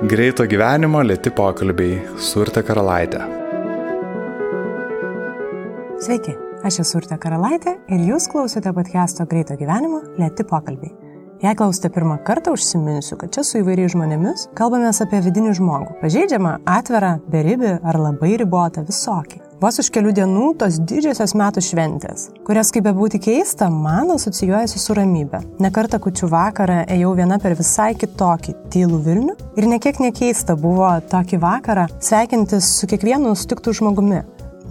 Greito gyvenimo lėti pokalbiai su Urte Karalaitė. Sveiki, aš esu Urte Karalaitė ir jūs klausote podcast'o Greito gyvenimo lėti pokalbiai. Jei klausite pirmą kartą, užsiminsiu, kad čia su įvairiais žmonėmis kalbame apie vidinį žmogų. Pažeidžiamą, atvirą, beribį ar labai ribotą visokį. Vos už kelių dienų tos didžiosios metų šventės, kurias kaip bebūti keista, man asocijuojasi su ramybė. Nekartą kučių vakarą ėjau viena per visai kitokį tylų Vilnių ir nekiek nekeista buvo tokį vakarą sveikintis su kiekvienu sutiktų žmogumi,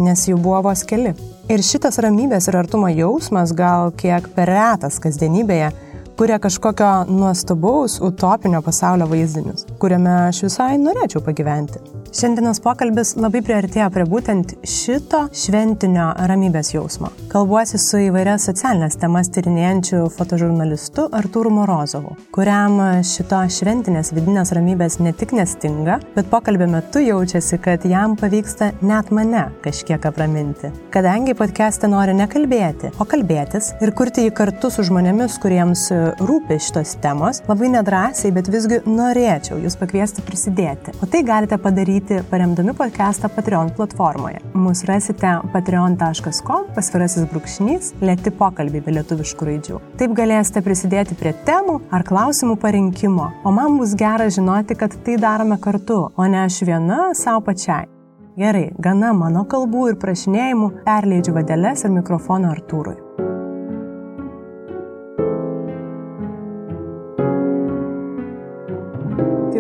nes jų buvo vos keli. Ir šitas ramybės ir artumo jausmas gal kiek per retas kasdienybėje kuria kažkokio nuostabaus utopinio pasaulio vaizdinius, kuriame aš visai norėčiau pagyventi. Šiandienos pokalbis labai priartėjo prie būtent šito šventinio ramybės jausmo. Kalbuosi su įvairias socialinės temas tyrinėjančiu fotožurnalistu Artūru Morozovu, kuriam šito šventinės vidinės ramybės ne tik nestinga, bet pokalbio metu jaučiasi, kad jam pavyksta net mane kažkiek apraminti. Kadangi podcast'e nori nekalbėti, o kalbėtis ir kurti jį kartu su žmonėmis, kuriems rūpi šitos temos, labai nedrasiai, bet visgi norėčiau jūs pakviesti prisidėti. O tai galite padaryti daryti paremdami podcastą Patreon platformoje. Mūsų rasite patreon.com pasvirasis brūkšnys lėti pokalbiai be lietuviškų raidžių. Taip galėsite prisidėti prie temų ar klausimų parinkimo, o man bus gera žinoti, kad tai darome kartu, o ne aš viena savo pačiai. Gerai, gana mano kalbų ir prašinėjimų perleidžiu vadeles ir mikrofoną Artūrui.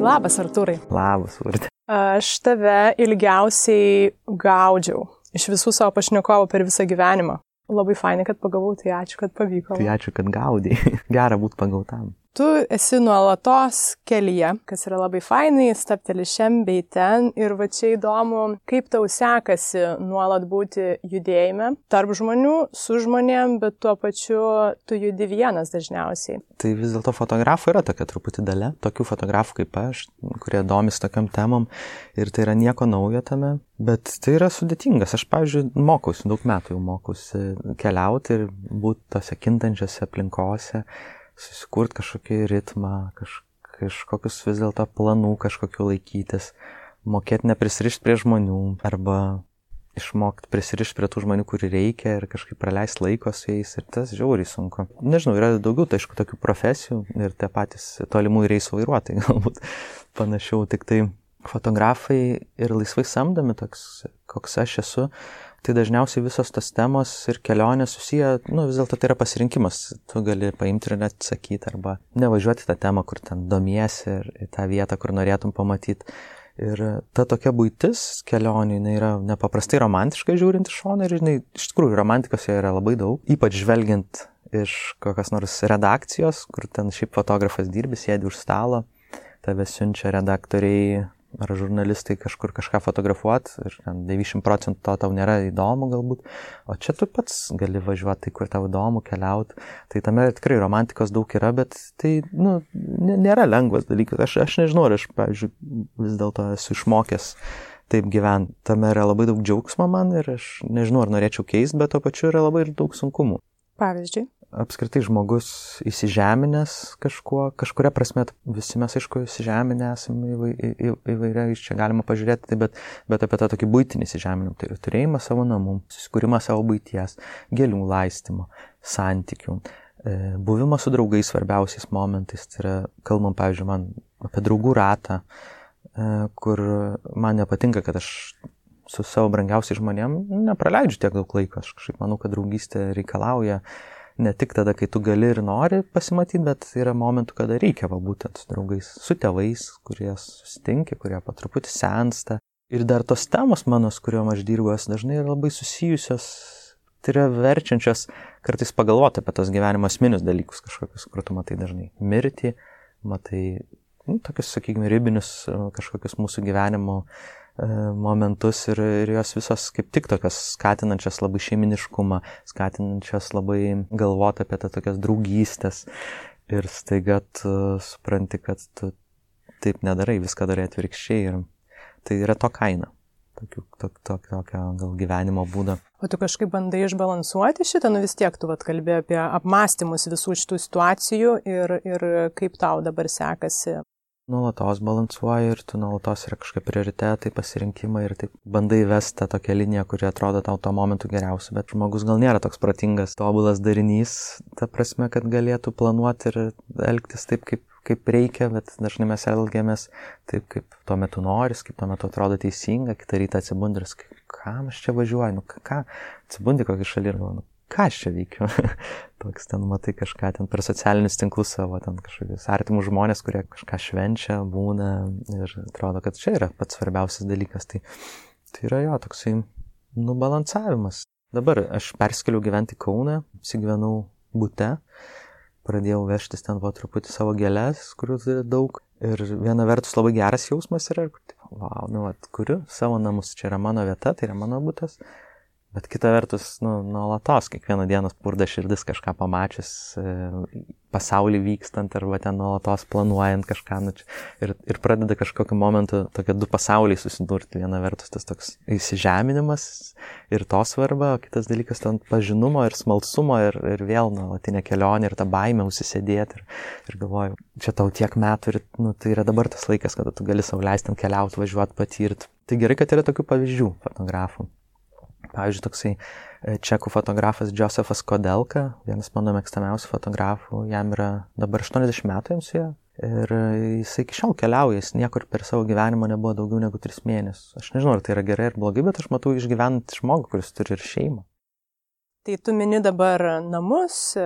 Labas, Artūrai. Labas, Urte. Aš tave ilgiausiai gaudžiau iš visų savo pašnekovų per visą gyvenimą. Labai fainai, kad pagavau, tai ačiū, kad pavyko. Tai ačiū, kad gaudai. Gera būti pagautam tu esi nuolatos kelyje, kas yra labai fainai, stapteli šiam bei ten ir va čia įdomu, kaip tau sekasi nuolat būti judėjime tarp žmonių, su žmonėm, bet tuo pačiu tu judi vienas dažniausiai. Tai vis dėlto fotografų yra tokia truputį dalė, tokių fotografų kaip aš, kurie domis tokiam temam ir tai yra nieko naujo tame, bet tai yra sudėtingas. Aš, pavyzdžiui, mokausi, daug metų jau mokausi keliauti ir būti tose kintančiose aplinkose susikurti kažkokį ritmą, kaž, kažkokius vis dėlto planų kažkokiu laikytis, mokėti neprisirišti prie žmonių arba išmokti prisirišti prie tų žmonių, kurių reikia ir kažkaip praleisti laiko su jais ir tas žiauriai sunku. Nežinau, yra daugiau, tai aišku, tokių profesijų ir tie patys tolimų reisų vairuotojai galbūt panašiau, tik tai fotografai ir laisvai samdomi toks, koks aš esu, tai dažniausiai visos tos temos ir kelionės susiję, nu vis dėlto tai yra pasirinkimas. Tu gali paimti ir net sakyti arba nevažiuoti tą temą, kur ten domiesi ir į tą vietą, kur norėtum pamatyti. Ir ta tokia būtis kelionė, jinai yra nepaprastai romantiška žiūrint iš šono ir jinai iš tikrųjų romantikos joje yra labai daug, ypač žvelgiant iš kokios nors redakcijos, kur ten šiaip fotografas dirbi, sėdi už stalo, tave siunčia redaktoriai ar žurnalistai kažkur kažką fotografuot ir 90 procentų to tau nėra įdomu galbūt, o čia tu pats gali važiuoti, tai kur tau įdomu keliauti. Tai tame tikrai romantikos daug yra, bet tai nu, nėra lengvas dalykas. Aš, aš nežinau, ar aš, pavyzdžiui, vis dėlto esu išmokęs taip gyventi. Tame yra labai daug džiaugsmo man ir aš nežinau, ar norėčiau keisti, bet to pačiu yra labai daug sunkumų. Pavyzdžiui apskritai žmogus įsižeminęs kažkuo, kažkuria prasme visi mes aišku įsižeminę esame įvai, į, įvairiai, čia galima pažiūrėti, tai bet, bet apie tą tokį būtinį įsižeminimą, tai turėjimą savo namų, susikūrimą savo būties, gėlių laistymą, santykių, e, buvimą su draugais svarbiausiais momentais, tai yra, kalbam, pavyzdžiui, man apie draugų ratą, e, kur man nepatinka, kad aš su savo brangiausiais žmonėm nepraleidžiu tiek daug laiko, aš kažkaip manau, kad draugystė reikalauja uh, ne tik tada, kai tu gali ir nori pasimatyti, bet yra momentų, kada reikia va būtent su draugais, su tėvais, kurie susitinki, kurie po truputį sensta. Ir dar tos temos mano, su kuriuom aš dirbu, jos dažnai yra labai susijusios, tai yra verčiančios kartais pagalvoti apie tos gyvenimo asmenius dalykus kažkokius, kur tu matai dažnai mirtį, matai, nu, tokius, sakykime, ribinius kažkokius mūsų gyvenimo uh, momentus ir, ir jos visos kaip tik tokios skatinančios labai šeiminiškumą, skatinančios labai galvoti apie tą tokias draugystės ir staiga tu supranti, kad tu taip nedarai, viską darai atvirkščiai ir tai yra to kaina. Tokių, tok, tok, tokio gal gyvenimo būdo. O tu kažkaip bandai išbalansuoti šitą, nu vis tiek tu vat kalbėjai apie apmąstymus visų šitų situacijų ir, ir kaip tau dabar sekasi nuolatos balansuoji ir tu nuolatos yra kažkokie prioritetai, pasirinkimai ir taip bandai vesti tokią liniją, kuri atrodo tau tuo momentu geriausia, bet žmogus gal nėra toks protingas, tobulas darinys, ta prasme, kad galėtų planuoti ir elgtis taip, kaip kaip reikia, bet dažnai mes elgiamės taip, kaip tuo metu noris, kaip tuo metu atrodo teisinga, kitą rytą atsibundi ir kam aš čia važiuoju, nu ką, atsibundi kokį šalį ir galvoju, nu, ką aš čia veikiu. Toks ten matai kažką ten per socialinius tinklus savo, ten kažkokius artimus žmonės, kurie kažką švenčia, būna ir atrodo, kad čia yra pats svarbiausias dalykas. Tai, tai yra jo toksai nubalansavimas. Dabar aš perskeliu gyventi Kaune, apsigyvenau būte pradėjau vežtis ten po truputį savo gėlės, kurių turi daug. Ir viena vertus labai geras jausmas yra, kur, wow, nu, at, kuriu savo namus, čia yra mano vieta, tai yra mano būtas. Bet kita vertus, nu, nuolatos, kiekvieną dieną spurda širdis kažką pamačius, e, pasaulį vykstant arba ten nuolatos planuojant kažką. Nu, ir, ir pradeda kažkokiu momentu tokie du pasauliai susidurti. Viena vertus tas toks įsižeminimas ir to svarba, o kitas dalykas ten pažinumo ir smalsumo ir, ir vėl nuolatinė kelionė ir ta baime užsisėdėti. Ir, ir galvoju, čia tau tiek metų ir nu, tai yra dabar tas laikas, kada tu gali sauliaisti keliauti, važiuoti, patirti. Tai gerai, kad yra tokių pavyzdžių fotografų. Pavyzdžiui, toksai e, čekų fotografas Josefas Kodelka, vienas mano mėgstamiausių fotografų, jam yra dabar 80 metų jiems jo. Ir jisai iki šiol keliauja, jis niekur per savo gyvenimą nebuvo daugiau negu 3 mėnesius. Aš nežinau, ar tai yra gerai ar blogai, bet aš matau išgyvenant žmogų, kuris turi ir šeimą. Tai tu mini dabar namus, e,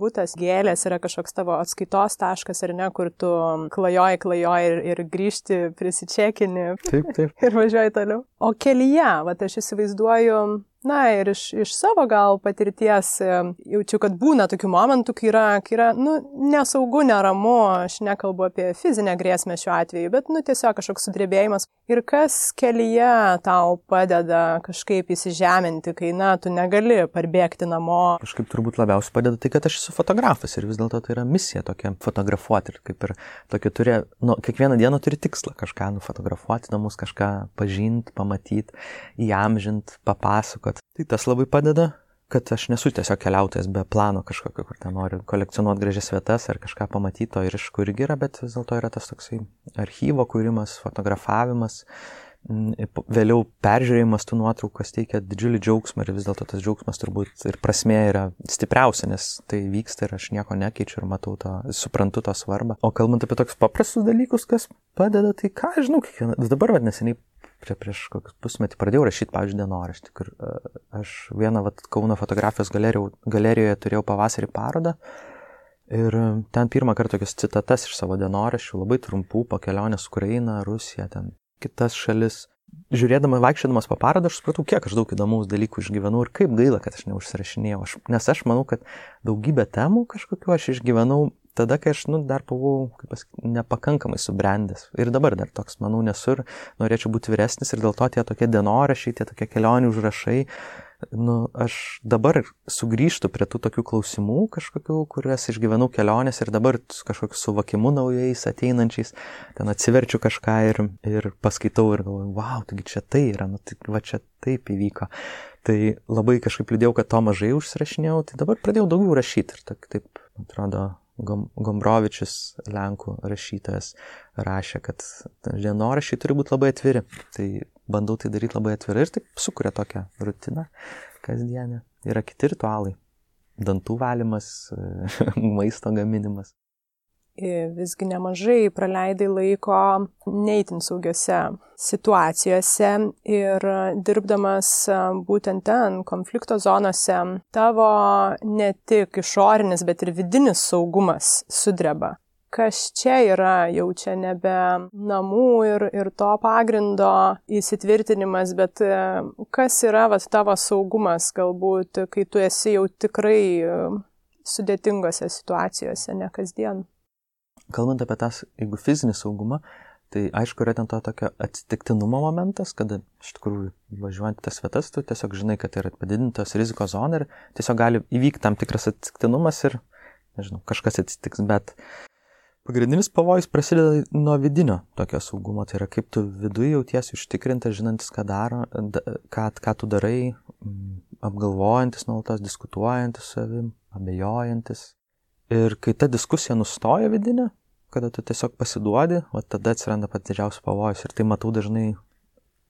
būtas gėlės yra kažkoks tavo atskaitos taškas ar ne, kur tu klajoji, klajoji ir, ir grįžti, prisičekini. Taip, taip. Ir važiuoji toliau. O kelyje, va, aš įsivaizduoju, Na ir iš, iš savo gal patirties e, jaučiu, kad būna tokių momentų, kai yra, kai yra nu, nesaugu, neramu, aš nekalbu apie fizinę grėsmę šiuo atveju, bet nu, tiesiog kažkoks sudrebėjimas. Ir kas kelyje tau padeda kažkaip įsižeminti, kai, na, tu negali parbėgti namo. Kažkaip turbūt labiausiai padeda tai, kad aš esu fotografas ir vis dėlto tai yra misija tokia fotografuoti ir kaip ir tokia turi, nu, kiekvieną dieną turi tikslą kažką nufotografuoti, namus kažką pažinti, pamatyti, įamžinti, papasakoti Tai tas labai padeda, kad aš nesu tiesiog keliautojas be plano kažkokio, kur ten noriu kolekcionuoti gražias vietas ar kažką pamatyti, ir iš kur yra, bet vis dėlto yra tas toksai archyvo kūrimas, fotografavimas, vėliau peržiūrėjimas tų nuotraukos teikia didžiulį džiaugsmą ir vis dėlto tas džiaugsmas turbūt ir prasmė yra stipriausia, nes tai vyksta ir aš nieko nekeičiu ir matau to, suprantu to svarbą. O kalbant apie tokius paprastus dalykus, kas padeda, tai ką žinau, kiekvieną, dabar vad neseniai čia prieš kokius pusmetį pradėjau rašyti, pavyzdžiui, dienoraštį, kur e, aš vieną vat, Kauno fotografijos galerijoje, galerijoje turėjau pavasarį parodą ir ten pirmą kartą tokias citatas iš savo dienoraščių, labai trumpų, po kelionės Ukraina, Rusija, ten kitas šalis. Žiūrėdama, vaikščiodamas po parodą, aš supratau, kiek aš daug įdomaus dalykų išgyvenau ir kaip gaila, kad aš neužsirašinėjau. Aš, nes aš manau, kad daugybę temų kažkokiu aš išgyvenau tada, kai aš, nu, dar buvau, kaip pasakyti, nepakankamai subrendęs. Ir dabar dar toks, manau, nesu ir norėčiau būti vyresnis ir dėl to tie tokie dienorašiai, tie tokie kelionių užrašai, nu, aš dabar sugrįžtu prie tų tokių klausimų kažkokių, kuriuos išgyvenau kelionės ir dabar su kažkokiu suvokimu naujais ateinančiais, ten atsiverčiu kažką ir, ir paskaitau ir galvoju, wow, taigi čia tai yra, nu, tai va čia taip įvyko. Tai labai kažkaip liūdėjau, kad to mažai užsirašinėjau, tai dabar pradėjau daugiau rašyti ir taip, taip atrodo, Gombrovičius, Lenkų rašytojas, rašė, kad dienoraščiai turi būti labai atviri. Tai bandau tai daryti labai atvirai ir taip sukuria tokią rutiną kasdienę. Yra kiti ritualai. Dantų valymas, maisto gaminimas visgi nemažai praleidai laiko neįtin saugiose situacijose ir dirbdamas būtent ten, konflikto zonose, tavo ne tik išorinis, bet ir vidinis saugumas sudreba. Kas čia yra, jau čia nebe namų ir, ir to pagrindo įsitvirtinimas, bet kas yra vat, tavo saugumas, galbūt, kai tu esi jau tikrai sudėtingose situacijose, ne kasdien. Kalbant apie tas, jeigu fizinį saugumą, tai aišku yra ten to tokio atsitiktinumo momentas, kada iš tikrųjų važiuojant tas vietas, tu tiesiog žinai, kad yra padidintos rizikos zona ir tiesiog gali įvykti tam tikras atsitiktinumas ir, nežinau, kažkas atsitiks, bet pagrindinis pavojus prasideda nuo vidinio tokio saugumo, tai yra kaip tu viduje jautiesi užtikrintas, žinantis, ką daro, ką, ką tu darai, apgalvojantis nuolatos, diskutuojantis savim, abejojantis Ir kai ta diskusija nustoja vidinė, kada tu tiesiog pasiduodi, o tada atsiranda pats didžiausias pavojus. Ir tai matau dažnai,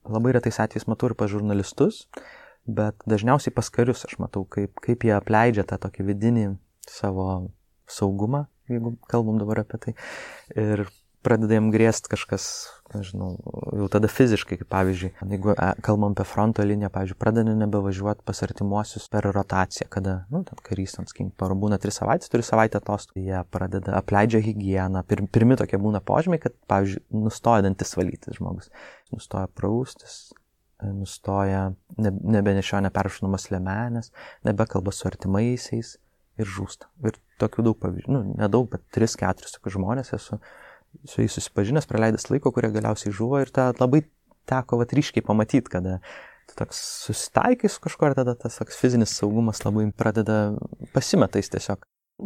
labai retais atvejais matau ir pa žurnalistus, bet dažniausiai pas karius aš matau, kaip, kaip jie apleidžia tą tokį vidinį savo saugumą, jeigu kalbam dabar apie tai. Ir pradeda jam grėsti kažkas, nežinau, jau tada fiziškai, kaip pavyzdžiui, jeigu kalbam apie fronto liniją, pavyzdžiui, pradeda nebevažiuoti pas artimuosius per rotaciją, kada, nu, ten karys, ten, sakykim, parabūna tris savaitės, turi savaitę atostogų, jie pradeda, apleidžia higieną, Pir, pirmi tokie būna požymiai, kad, pavyzdžiui, nustoja dantis valyti žmogus, nustoja praustis, nustoja, ne, nebenešio neperšunamas lemenės, nebekalba su artimaisiais ir žūsta. Ir tokių daug pavyzdžių, nu, nedaug, bet 3-4 tokių žmonės esu su jais susipažinęs, praleidęs laiko, kurie galiausiai žuvo ir tą labai teko vat ryškiai pamatyti, kada tu toks susitaikai su kažkuo ir tada tas toks fizinis saugumas labai pradeda pasimetais tiesiog.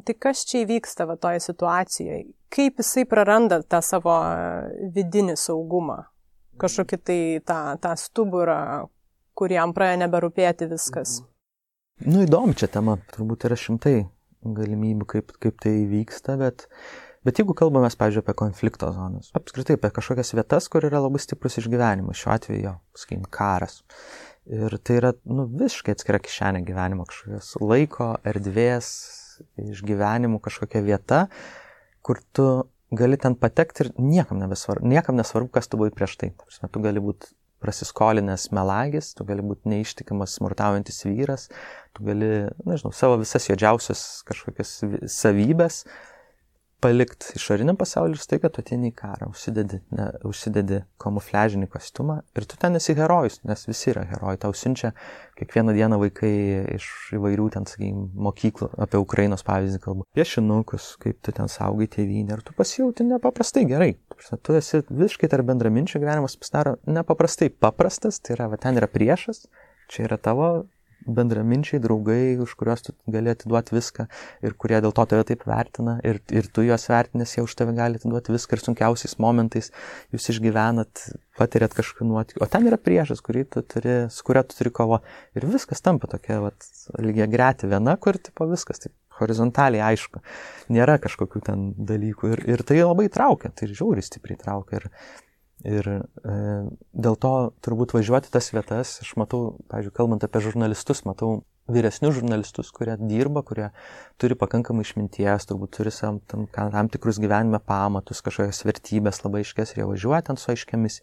Tai kas čia įvyksta va toje situacijoje? Kaip jisai praranda tą savo vidinį saugumą? Kažkokį tai tą, tą stuburą, kuriam praėjo neberūpėti viskas. Nu įdomu čia tema, turbūt yra šimtai galimybių, kaip, kaip tai vyksta, bet uh, Bet jeigu kalbame, pavyzdžiui, apie konflikto zonas, apskritai apie kažkokias vietas, kur yra labai stiprus išgyvenimas, šiuo atveju, sakykim, karas. Ir tai yra, nu, visiškai atskira kišenė gyvenimo, kažkokios laiko, erdvės, išgyvenimų kažkokia vieta, kur tu gali ten patekti ir niekam nebesvarbu, niekam nesvarbu, kas tu buvai prieš tai. Prasme, tu gali būti prasiskolinęs melagis, tu gali būti neištikimas smurtaujantis vyras, tu gali, nežinau, savo visas juodžiausias kažkokias savybės palikti išoriniam pasauliu ir staiga tu ateini į karą, užsidedi, ne, užsidedi kamufliažinį kostiumą ir tu ten esi herojus, nes visi yra herojai, tau siunčia kiekvieną dieną vaikai iš įvairių ten, sakykime, mokyklų, apie Ukrainos pavyzdį kalbu, piešinukus, kaip tu ten saugai tėvynę ir tu pasijauti nepaprastai gerai. Tu esi visiškai tarp bendraminčių gyvenimas pasidaro nepaprastai paprastas, tai yra, va, ten yra priešas, čia yra tavo bendraminčiai, draugai, už kuriuos tu gali atiduoti viską ir kurie dėl to tave taip vertina ir, ir tu juos vertinės, jie už tave gali atiduoti viską ir sunkiausiais momentais jūs išgyvenat, patirėt kažkokį nuotykį. O ten yra tu turi, su kuria tu turi kovo. Ir viskas tampa tokia, vat, lygiai greti viena, kur tipo viskas taip horizontaliai aišku. Nėra kažkokių ten dalykų. Ir, ir tai labai traukia, tai žiauriai stipriai traukia. Ir, Ir e, dėl to turbūt važiuoti tas vietas, aš matau, pavyzdžiui, kalbant apie žurnalistus, matau vyresnius žurnalistus, kurie dirba, kurie turi pakankamai išminties, turbūt turi tam, tam, tam tikrus gyvenime pamatus, kažkokias vertybės labai aiškės ir jie važiuoja ten su aiškiamis.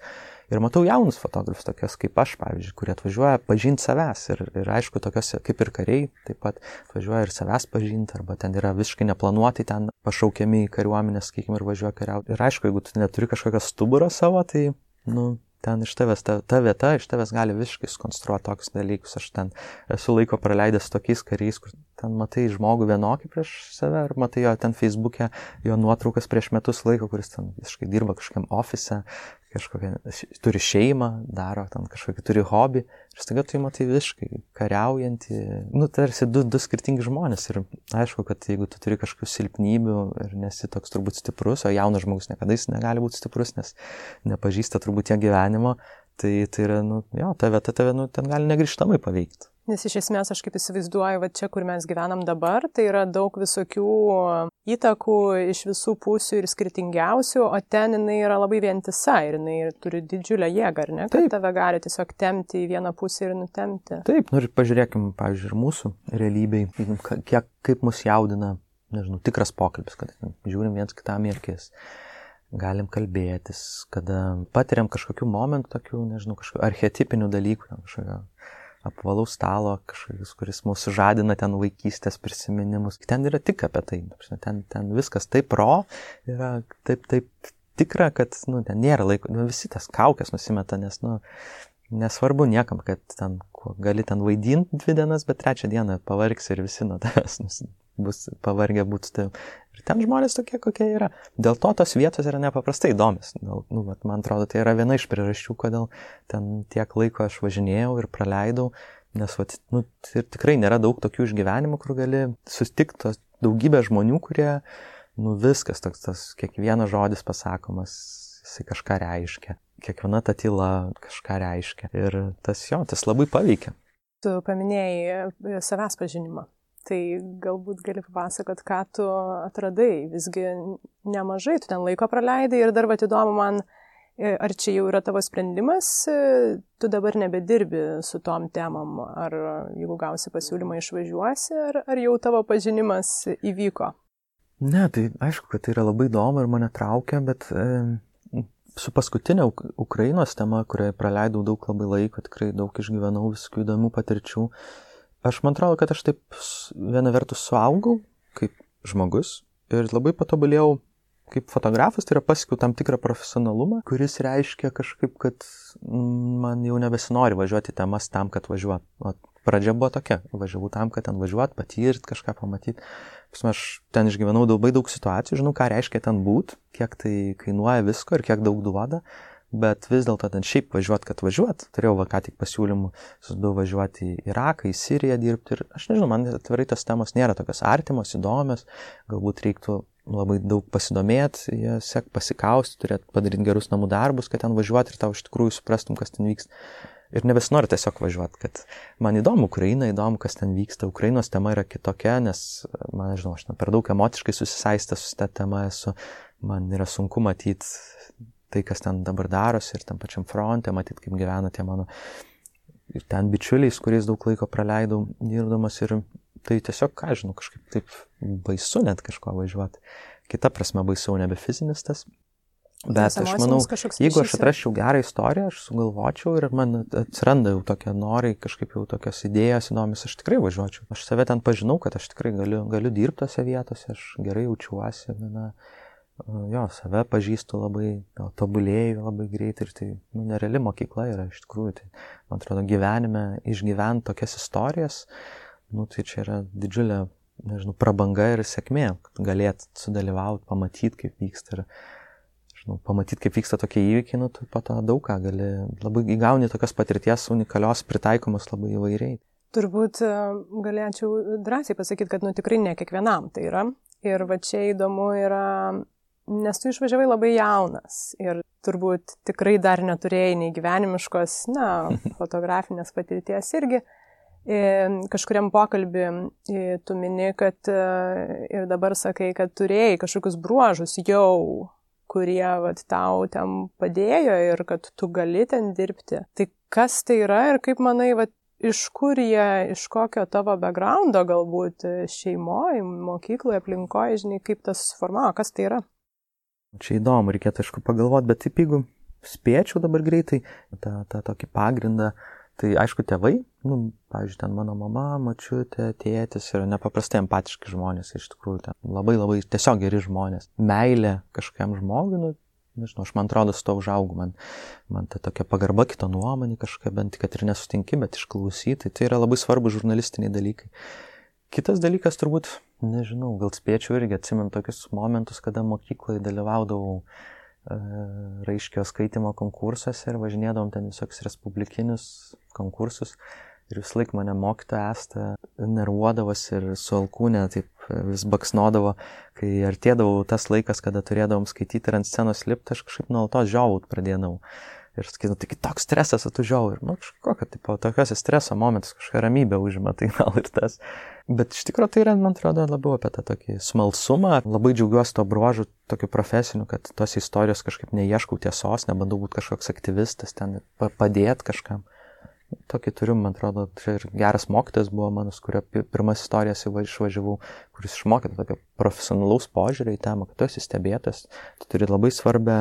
Ir matau jaunus fotografus, tokias kaip aš, pavyzdžiui, kurie atvažiuoja pažinti savęs. Ir, ir aišku, tokios kaip ir kariai taip pat atvažiuoja ir savęs pažinti, arba ten yra visiškai neplanuoti ten pašaukiami į kariuomenę, sakykime, ir važiuoja kariauti. Ir aišku, jeigu tu neturi kažkokio stuburo savo, tai, nu, ten iš tavęs, ta, ta vieta iš tavęs gali visiškai sukonstruoti tokius dalykus. Aš ten esu laiko praleidęs tokiais kariais, kur ten matai žmogų vienokį prieš save, ar matai jo ten Facebook'e, jo nuotraukas prieš metus laiko, kuris ten visiškai dirba kažkokiam ofise, kažkokią, turi šeimą, daro ten kažkokį, turi hobį. Ir staiga tu matai visiškai kariaujantį, nu, tarsi du, du skirtingi žmonės. Ir aišku, kad jeigu tu turi kažkokių silpnybių ir nesi toks turbūt stiprus, o jaunas žmogus niekada jis negali būti stiprus, nes nepažįsta turbūt tiek gyvenimo, tai tai yra, nu, jo, ta vieta tave, nu, ten gali negrižtamai paveikti. Nes iš esmės aš kaip įsivaizduoju, va čia, kur mes gyvenam dabar, tai yra daug visokių įtakų iš visų pusių ir skirtingiausių, o ten jinai yra labai vientisa ir jinai turi didžiulę jėgą, ar ne? Kad Taip. tave gali tiesiog temti į vieną pusę ir nutemti. Taip, nu ir pažiūrėkim, pavyzdžiui, ir mūsų realybei, kiek, kaip mus jaudina, nežinau, tikras pokalbis, kad žiūrim viens kitam į akis galim kalbėtis, kada patiriam kažkokių momentų, tokių, nežinau, kažkokių archetipinių dalykų, kažkokio apvalaus stalo kažkokius, kuris mūsų žadina ten vaikystės prisiminimus. Ten yra tik apie tai. Ten, ten viskas taip ro, yra taip, taip tikra, kad nu, ten nėra laiko. Nu, visi tas kaukės nusimeta, nes nu, nesvarbu niekam, kad ten gali ten vaidinti dvi dienas, bet trečią dieną pavargs ir visi nuo tavęs bus pavargę būti tai. Ir ten žmonės tokie, kokie yra. Dėl to tos vietos yra nepaprastai įdomios. Dėl, nu, vat, man atrodo, tai yra viena iš priežasčių, kodėl ten tiek laiko aš važinėjau ir praleidau, nes vat, nu, ir tikrai nėra daug tokių išgyvenimų, kur gali susitikti daugybę žmonių, kurie, nu, viskas, toks, tas kiekvienas žodis pasakomas, jisai kažką reiškia. Kiekviena ta tyla kažką reiškia. Ir tas jo, tas labai paveikia. Tu paminėjai savęs pažinimą. Tai galbūt gali papasakot, ką tu atradai. Visgi nemažai tu ten laiko praleidai ir dar va įdomu man, e, ar čia jau yra tavo sprendimas, e, tu dabar nebedirbi su tom temam, ar jeigu gausi pasiūlymą išvažiuosi, ar, ar jau tavo pažinimas įvyko? Ne, tai aišku, kad tai yra labai įdomu ir mane traukia, bet e, su paskutinė Ukrainos tema, kurioje praleidau daug labai laiko, tikrai daug išgyvenau visokių įdomių patirčių. Aš man atrodo, kad aš taip viena vertus suaugau kaip žmogus ir labai patobulėjau kaip fotografas, tai yra pasiekiau tam tikrą profesionalumą, kuris reiškia kažkaip, kad man jau nebesinori važiuoti temas tam, kad važiuot. O pradžia buvo tokia, važiavau tam, kad ten važiuot, patirt, kažką pamatyti. Pasme, aš ten išgyvenau labai daug situacijų, žinau, ką reiškia ten būt, kiek tai kainuoja visko ir kiek daug duoda bet vis dėlto ten šiaip važiuot, kad važiuot. Turėjau va ką tik pasiūlymų, susidau važiuoti į Iraką, į Siriją dirbti ir aš nežinau, man atvirai tos temos nėra tokios artimos, įdomios, galbūt reiktų labai daug pasidomėti, sek pasikausti, turėti padaryti gerus namų darbus, kad ten važiuoti ir tau iš tikrųjų suprastum, kas ten vyksta. Ir nebesinori tiesiog važiuoti, kad man įdomu Ukraina, įdomu, kas ten vyksta. Ukrainos tema yra kitokia, nes, man nežinau, aš per daug emociškai susisaistęs su tą temą esu, man yra sunku matyti tai, kas ten dabar darosi ir tam pačiam fronte, matyt, kaip gyvena tie mano ir ten bičiuliai, su kuriais daug laiko praleidau dirbdamas ir tai tiesiog, ką žinau, kažkaip taip baisu net kažko važiuoti. Kita prasme baisiau nebe fizinis tas. Bet aš manau, jeigu aš atraščiau gerą istoriją, aš sugalvočiau ir man atsiranda jau tokie norai, kažkaip jau tokios idėjos įdomios, aš tikrai važiuočiau. Aš save ten pažinau, kad aš tikrai galiu, galiu dirbti tose vietose, aš gerai jaučiuosi. Na, jo, save pažįstu labai, tobulėjau labai greitai ir tai nu, nereali mokykla yra iš tikrųjų. Tai, man atrodo, gyvenime išgyventi tokias istorijas, nu, tai čia yra didžiulė, nežinau, prabanga ir sėkmė, kad galėt sudalyvauti, pamatyti, kaip vyksta ir, žinau, pamatyti, kaip vyksta tokie įvykiai, nu, tai po to daug ką gali, labai įgauni tokias patirties unikalios, pritaikomas labai įvairiai. Turbūt e, galėčiau drąsiai pasakyti, kad nu tikrai ne kiekvienam tai yra. Ir va čia įdomu yra nes tu išvažiavai labai jaunas ir turbūt tikrai dar neturėjai nei gyvenimiškos, na, fotografinės patirties irgi. Kažkuriam pokalbį tu mini, kad e, ir dabar sakai, kad turėjai kažkokius bruožus jau, kurie vat, tau ten padėjo ir kad tu gali ten dirbti. Tai kas tai yra ir kaip manai, vat, iš kur jie, iš kokio tavo backgroundo galbūt šeimoje, mokykloje, aplinkoje, žinai, kaip tas suformavo, kas tai yra? Čia įdomu, reikėtų aišku pagalvoti, bet taip jeigu spėčiau dabar greitai tą, tą tokį pagrindą, tai aišku tėvai, nu, pavyzdžiui, ten mano mama, mačiutė, tėtis yra nepaprastai empatiški žmonės, iš tikrųjų, ten labai labai tiesiog geri žmonės. Meilė kažkam žmogui, nu, nežinau, aš man atrodo, su to užaugau, man, man ta tokia pagarba kito nuomonė kažkokia, bent kad ir nesutinki, bet išklausyti, tai yra labai svarbu žurnalistiniai dalykai. Kitas dalykas turbūt, nežinau, gal spėčiau irgi atsimint tokius momentus, kada mokykloje dalyvaudavau e, raiškio skaitimo konkursuose ir važinėdavom ten visokius respublikinius konkursus. Ir vis laik mane mokytoja Asta nervuodavosi ir su alkūnė taip vis baksnodavo, kai artėdavau tas laikas, kada turėdavom skaityti ir ant scenos lipti, aš kažkaip nuolatos žiovaut pradėdavau. Ir sakydavau, taigi toks stresas atvažiavau ir, nu, kažkokia, tipo, tokiuose streso momentus kažkokia ramybė užima, tai gal ir tas. Bet iš tikrųjų tai yra, man atrodo, labiau apie tą tokį smalsumą. Labai džiaugiuosi to bruožu, tokiu profesiniu, kad tos istorijos kažkaip neieškau tiesos, nebandau būti kažkoks aktyvistas, ten padėti kažkam. Tokį turiu, man atrodo, čia ir geras mokytas buvo mano, su kurio pirmas istorijas išvažiavau, kuris išmokė tokio profesionalaus požiūrio į temą, kad tu esi stebėtas, tu turi labai svarbę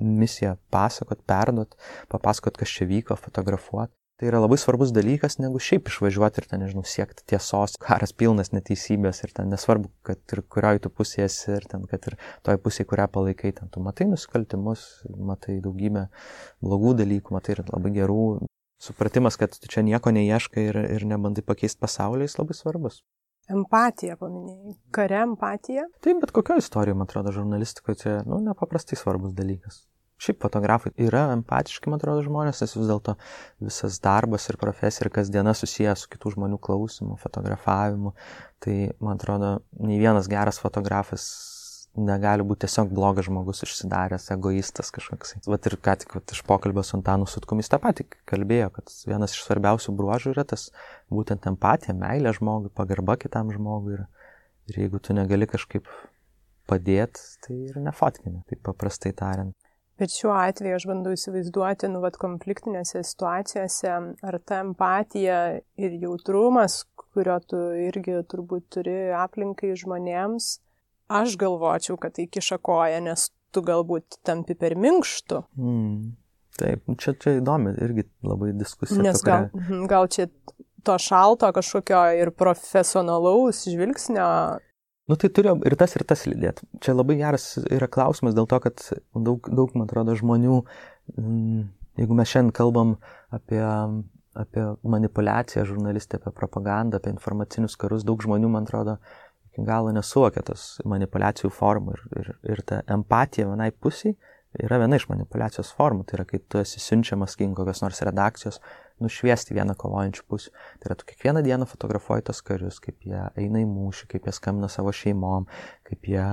misiją pasakot, perdot, papasakot, kas čia vyko, fotografuoti. Tai yra labai svarbus dalykas, negu šiaip išvažiuoti ir ten, nežinau, siekti tiesos. Karas pilnas neteisybės ir ten nesvarbu, kad ir kurioj tu pusėje esi ir ten, kad ir toj pusėje, kurią palaikai, ten tu matai nusikaltimus, matai daugybę blogų dalykų, matai ir labai gerų, supratimas, kad tu čia nieko neieškai ir, ir nebandai pakeisti pasaulį, jis labai svarbus. Empatija paminėjai. Kare empatija? Taip, bet kokio istorijoje, man atrodo, žurnalistikoje čia, nu, nepaprastai svarbus dalykas. Šiaip fotografai yra empatiški, man atrodo, žmonės, nes vis dėlto visas darbas ir profesija ir kasdiena susijęs su kitų žmonių klausimu, fotografavimu. Tai, man atrodo, nei vienas geras fotografas negali būti tiesiog blogas žmogus užsidaręs, egoistas kažkoks. Vat ir ką tik vat, iš pokalbio su Antanu Sutkumis tą patį kalbėjo, kad vienas iš svarbiausių bruožų yra tas būtent empatija, meilė žmogui, pagarba kitam žmogui. Ir, ir jeigu tu negali kažkaip padėti, tai ir nefotkini, taip paprastai tariant. Bet šiuo atveju aš bandau įsivaizduoti, nu, vad konfliktinėse situacijose, ar ta empatija ir jautrumas, kurio tu irgi turbūt turi aplinkai žmonėms, aš galvočiau, kad tai kiša koją, nes tu galbūt tampi per minkštų. Mm. Taip, nu, čia, čia įdomi irgi labai diskusija. Nes gal, kurią... Gal čia to šalto kažkokio ir profesionalaus žvilgsnio. Nu tai turiu ir tas, ir tas lydėti. Čia labai geras yra klausimas dėl to, kad daug, daug man atrodo, žmonių, mm, jeigu mes šiandien kalbam apie, apie manipulaciją žurnalistę, apie propagandą, apie informacinius karus, daug žmonių, man atrodo, iki galo nesuvokia tos manipulacijų formų ir, ir, ir ta empatija vienai pusiai yra viena iš manipulacijos formų. Tai yra, kai tu esi siunčiamas, kai kokios nors redakcijos, nušviesti vieną kovojančių pusių. Tai yra, tu kiekvieną dieną fotografuoji tos karius, kaip jie eina į mūšį, kaip jie skambina savo šeimom, kaip jie,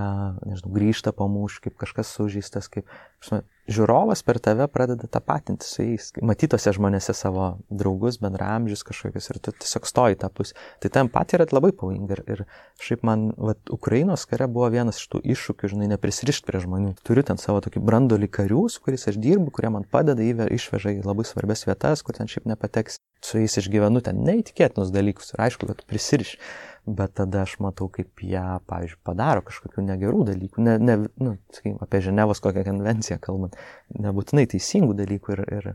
nežinau, grįžta po mūšį, kaip kažkas sužįstas, kaip, žinau, žiūrovas per tave pradeda tapatinti su jais, matytose žmonėse savo draugus, bendramžius kažkokius ir tu tiesiog stoji tą pusę. Tai ta empatija yra labai pavojinga ir, ir šiaip man, va, Ukrainos kare buvo vienas iš tų iššūkių, žinai, neprisirišti prie žmonių. Turiu ten savo tokį brandolį karių, su kuriais aš dirbu, kurie man padeda, išveža į labai svarbias vietas, kur ten šiaip nepateks. Su jais išgyvenu ten neįtikėtinus dalykus ir aišku, kad prisiriš. Bet tada aš matau, kaip jie, pavyzdžiui, padaro kažkokių negerų dalykų. Ne, ne, nu, sakykim, apie Ženevos kokią konvenciją kalbant, nebūtinai teisingų dalykų ir, ir,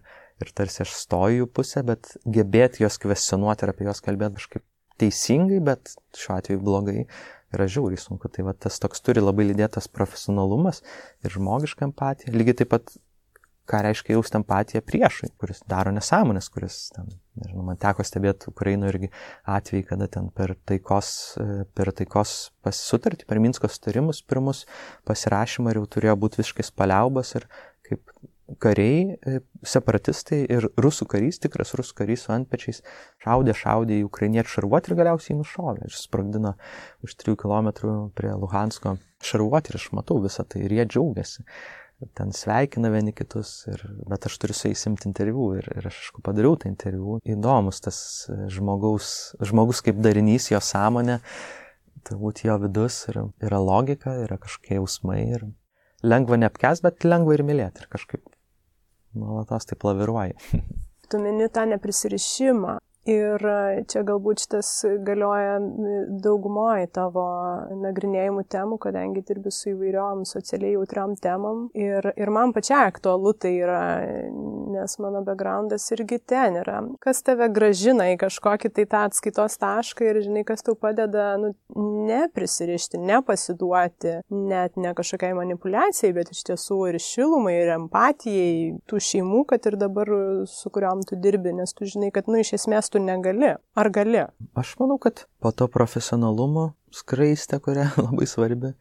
ir tarsi aš stoju jų pusę, bet gebėti juos kvestionuoti ir apie juos kalbėti kažkaip teisingai, bet šiuo atveju blogai yra žiauriai sunku. Tai va tas toks turi labai lydėtas profesionalumas ir žmogiška empatija. Lygiai taip pat ką reiškia jausti empatiją priešui, kuris daro nesąmonės, kuris, ten, nežinau, man teko stebėti Ukraino irgi atvejai, kada ten per taikos, e, per taikos pasisutartį, per Minsko sutarimus pirmus pasirašymą jau turėjo būti visiškai paliaubas ir kaip kariai, e, separatistai ir rusų karys, tikras rusų karys su antpečiais, šaudė, šaudė į ukrainiečių šarvuotį ir galiausiai nušovė. Ir sprogdino už 3 km prie Luhansko šarvuotį ir aš matau visą tai ir jie džiaugiasi ten sveikina vieni kitus, ir, bet aš turiu su jais imti interviu ir, ir aš aišku padariau tą interviu. Įdomus tas žmogaus, žmogus kaip darinys, jo sąmonė, turbūt jo vidus ir, yra logika, yra kažkokie jausmai ir lengva neapkes, bet lengva ir mylėti ir kažkaip nuolatos taip laviruoja. tu mini tą neprisirišimą. Ir čia galbūt šitas galioja daugumoje tavo nagrinėjimų temų, kadangi dirbi su įvairiom socialiai jautriam temam. Ir, ir man pačiai aktualu tai yra, nes mano backgroundas irgi ten yra. Kas tave gražina į kažkokį tai tą atskaitos tašką ir žinai, kas tau padeda nu, neprisirišti, nepasiduoti, net ne kažkokiai manipulacijai, bet iš tiesų ir šilumai, ir empatijai tų šeimų, kad ir dabar su kuriuom tu dirbi, nes tu žinai, kad, nu, iš esmės tu tu negali. Ar gali? Aš manau, kad po to profesionalumo skraistė, kuria labai svarbi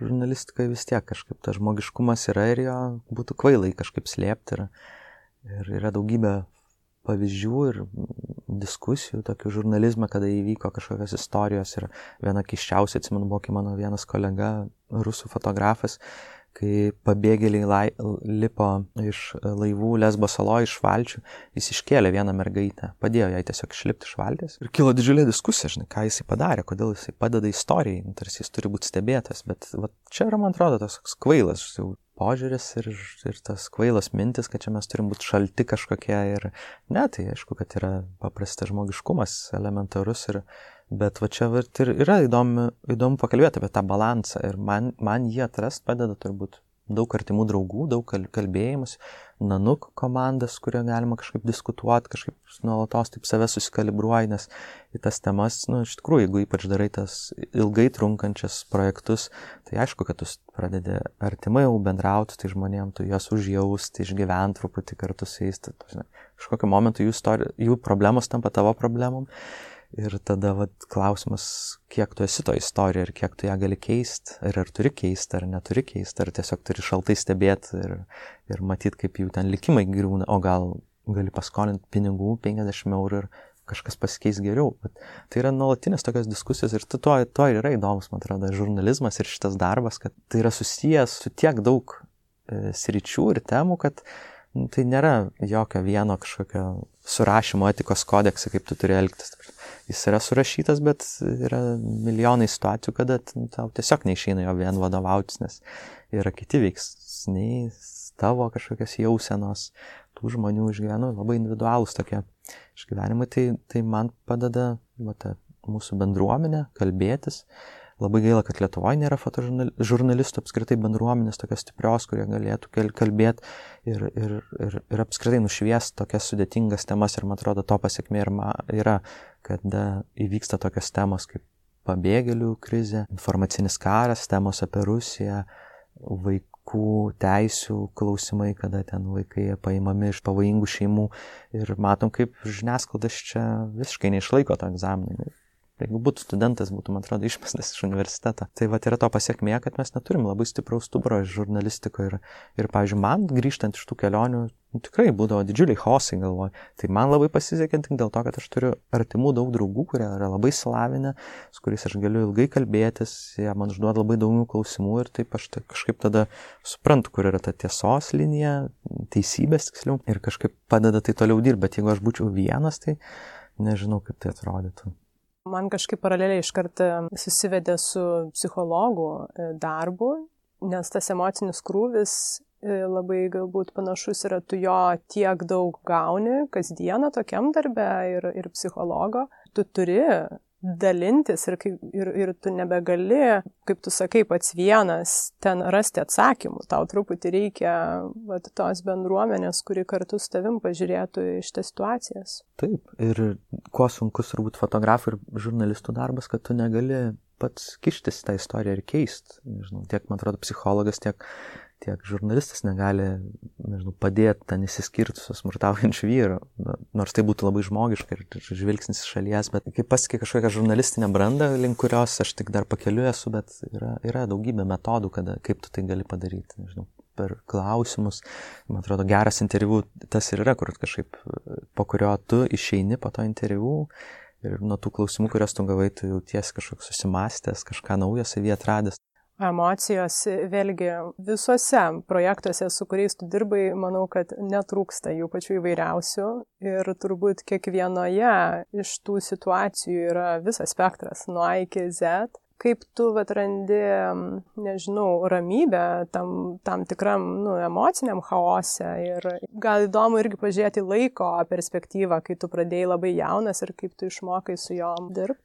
žurnalistikai vis tiek kažkaip tas žmogiškumas yra ir jo būtų kvailai kažkaip slėpti. Ir, ir yra daugybė pavyzdžių ir diskusijų tokių žurnalizme, kada įvyko kažkokios istorijos ir viena kiščiausia, atsimenu, buvo, kai mano vienas kolega, rusų fotografas, kai pabėgėliai lai, lipo iš laivų Lesbo saloje iš valčių, jis iškėlė vieną mergaitę, padėjo jai tiesiog išlipti iš valties. Ir kilo didžiulė diskusija, žinai, ką jisai padarė, kodėl jisai padeda istorijai, nu, tarsi jis turi būti stebėtas, bet va, čia yra, man atrodo, tas kvailas jau požiūris ir, ir tas kvailas mintis, kad čia mes turim būti šalti kažkokie ir ne, tai aišku, kad yra paprastas žmogiškumas, elementarus ir Bet va čia ir yra įdomu, įdomu pakalbėti apie tą balansą ir man, man jį atrast padeda turbūt daug artimų draugų, daug kalbėjimus, nanuk komandas, kurie galima kažkaip diskutuoti, kažkaip nuolatos taip save susikalibruoji, nes į tas temas, nu, iš tikrųjų, jeigu ypač darai tas ilgai trunkančias projektus, tai aišku, kad tu pradedi artimai jau bendrauti, tai žmonėm tu juos užjausti, išgyventi truputį kartu su jais, tai, žinai, kažkokiu momentu jų, istori, jų problemos tampa tavo problemom. Ir tada vat, klausimas, kiek tu esi to istorija ir kiek tu ją gali keisti, ir ar turi keisti, ar neturi keisti, ar tiesiog turi šaltai stebėti ir, ir matyti, kaip jų ten likimai griūna, o gal gali paskolinti pinigų 50 eurų ir kažkas pasikeis geriau. Bet tai yra nuolatinės tokios diskusijos ir to ir yra įdomus, man atrodo, žurnalizmas ir šitas darbas, kad tai yra susijęs su tiek daug e, sričių ir temų, kad tai nėra jokio vieno kažkokio surašymo etikos kodeksą, kaip tu turi elgtis. Jis yra surašytas, bet yra milijonai situacijų, kada tau tiesiog neišeina jo vien vadovautis, nes yra kiti veiksniai, tavo kažkokios jausenos, tų žmonių išgyvenu, labai individualūs tokie išgyvenimai, tai, tai man padeda va, ta, mūsų bendruomenė kalbėtis. Labai gaila, kad Lietuvoje nėra fotožurnalistų apskritai bendruomenės tokios stiprios, kurie galėtų kalbėti ir, ir, ir, ir apskritai nušviesti tokias sudėtingas temas ir man atrodo to pasiekmė yra, kada įvyksta tokios temos kaip pabėgėlių krizė, informacinis karas, temos apie Rusiją, vaikų vaikų teisių klausimai, kada ten vaikai paimami iš pavojingų šeimų ir matom, kaip žiniasklaidas čia visiškai neišlaiko to egzaminą. Jeigu būtų studentas, būtų, man atrodo, išmestas iš universiteto. Tai va yra to pasiekmė, kad mes neturim labai stipraus stuburo žurnalistikoje. Ir, ir, pavyzdžiui, man grįžtant iš tų kelionių, nu, tikrai būdavo didžiuliai hosai galvoj. Tai man labai pasisekė tik dėl to, kad aš turiu artimų daug draugų, kurie yra labai slavinę, su kuriais aš galiu ilgai kalbėtis, jie man užduoda labai daug klausimų ir taip aš tai kažkaip tada suprantu, kur yra ta tiesos linija, teisybės tiksliau, ir kažkaip padeda tai toliau dirbti. Bet jeigu aš būčiau vienas, tai nežinau, kaip tai atrodytų. Man kažkaip paraleliai iškart susivedė su psichologų e, darbu, nes tas emocinis krūvis e, labai galbūt panašus yra, tu jo tiek daug gauni kasdieną tokiam darbe ir, ir psichologo, tu turi dalintis ir, ir, ir tu nebegali, kaip tu sakai, pats vienas ten rasti atsakymų. Tau truputį reikia vat, tos bendruomenės, kuri kartu su tavim pažiūrėtų iš tas situacijas. Taip, ir kuo sunkus turbūt fotografų ir žurnalistų darbas, kad tu negali pats kištis tą istoriją ir keist. Nežinau, tiek, man atrodo, psichologas, tiek tiek žurnalistas negali, nežinau, padėti ten įsiskirti su smurtaujančiu vyru, nors tai būtų labai žmogiška ir žvilgsnis iš šalies, bet kaip pasakė kažkokią žurnalistinę brandą, link kurios aš tik dar pakeliu esu, bet yra, yra daugybė metodų, kada, kaip tu tai gali padaryti, nežinau, per klausimus. Man atrodo, geras interviu tas ir yra, kur kažkaip po kurio tu išeini po to interviu. Ir nuo tų klausimų, kuriuos tu gavai, tu jauties kažkoks susimastęs, kažką naujo savį atradęs emocijos vėlgi visuose projektuose, su kuriais tu dirbai, manau, kad netrūksta jų pačių įvairiausių. Ir turbūt kiekvienoje iš tų situacijų yra visas spektras nuo A iki Z. Kaip tu atrandi, nežinau, ramybę tam, tam tikram nu, emociniam chaose? Ir gal įdomu irgi pažiūrėti laiko perspektyvą, kai tu pradėjai labai jaunas ir kaip tu išmokai su juom dirbti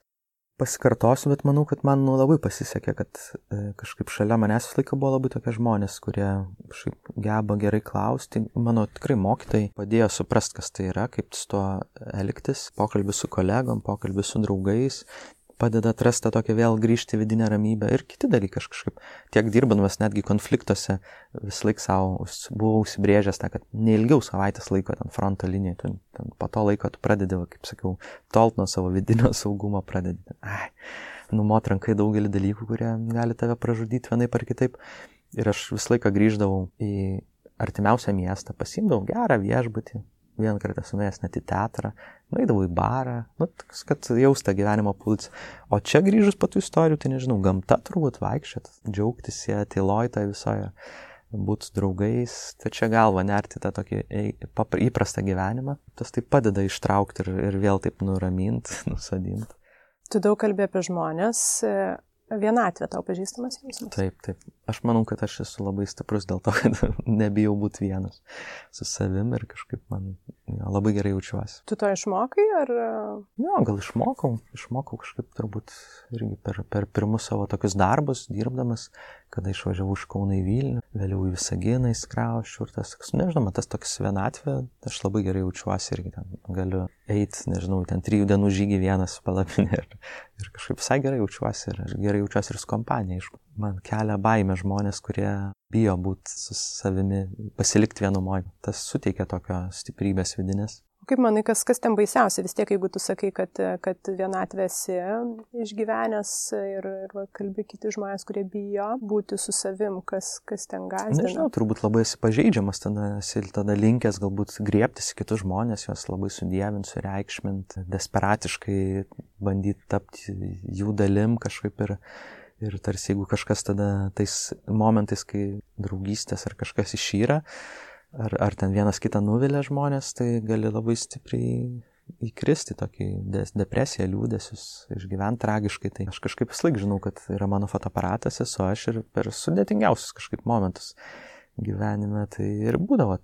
pasikartosiu, bet manau, kad man nu, labai pasisekė, kad e, kažkaip šalia manęs visą laiką buvo labai tokie žmonės, kurie kažkaip geba gerai klausti. Mano tikrai mokytai padėjo suprasti, kas tai yra, kaip su tuo elgtis. Pokalbis su kolegom, pokalbis su draugais, padeda atrasti tokią vėl grįžti vidinę ramybę ir kiti dalykai. Kažkaip tiek dirbamas netgi konfliktuose vis laik savo buvau užsibrėžęs tą, kad neilgiau savaitės laiko ten fronto linijoje, ten, ten po to laiko tu pradedi, va, kaip sakiau, tolt nuo savo vidinio saugumo pradedi. Ai, numot rankai daugelį dalykų, kurie gali tave pražudyti vienaip ar kitaip. Ir aš visą laiką grįždavau į artimiausią miestą, pasimdavau gerą viešbutį, vieną kartą esu nuėjęs net į teatrą, nueidavau į barą, nu, toks, kad jaustą gyvenimo pulsą. O čia grįžus po tų istorijų, tai nežinau, gamta turbūt vaikščiat, džiaugtis ją, tyloj tą visoje, būti su draugais, tai čia galva nerti tą tokį įprastą gyvenimą. Tas tai padeda ištraukti ir, ir vėl taip nuraminti, nusadinti. Tu daug kalbė apie žmonės, vienatvė tau pažįstamas jausmas? Taip, taip. Aš manau, kad aš esu labai stiprus dėl to, kad nebijau būti vienas su savim ir kažkaip man jo, labai gerai jaučiuosi. Tu to išmokai ar? Jo, gal išmokau. Išmokau kažkaip turbūt irgi per, per pirmus savo tokius darbus, dirbdamas, kada išvažiavau iš Kauno į Vilnių, vėliau į Visaginą įskraušiu ir tas, nežinau, tas toks vienatvė, aš labai gerai jaučiuosi irgi ten galiu eiti, nežinau, ten trijų dienų žygį vienas palapinė ir, ir kažkaip visai gerai jaučiuosi ir gerai jaučiuosi ir su kompanija, man kelia baimę žmonės, kurie bijo būti su savimi, pasilikti vienumoje. Tas suteikia tokio stiprybės vidinės. Kaip manai, kas, kas ten baisiausia, vis tiek, jeigu tu sakai, kad, kad vienatvėsi išgyvenęs ir, ir va, kalbi kiti žmonės, kurie bijo būti su savim, kas, kas ten gazdina. Nežinau, turbūt labai esi pažeidžiamas, tada esi tada linkęs galbūt griebtis į kitus žmonės, juos labai sudėvinti, sureikšminti, desperatiškai bandyti tapti jų dalim kažkaip ir, ir tarsi jeigu kažkas tada tais momentais, kai draugystės ar kažkas išyra, ar, ar ten vienas kitą nuvilia žmonės, tai gali labai stipriai įkristi tokį depresiją, liūdėsius, išgyventi tragiškai. Tai aš kažkaip vis laik žinau, kad yra mano fotoaparatas, esu aš ir per sudėtingiausius kažkaip momentus gyvenime tai ir būdavo.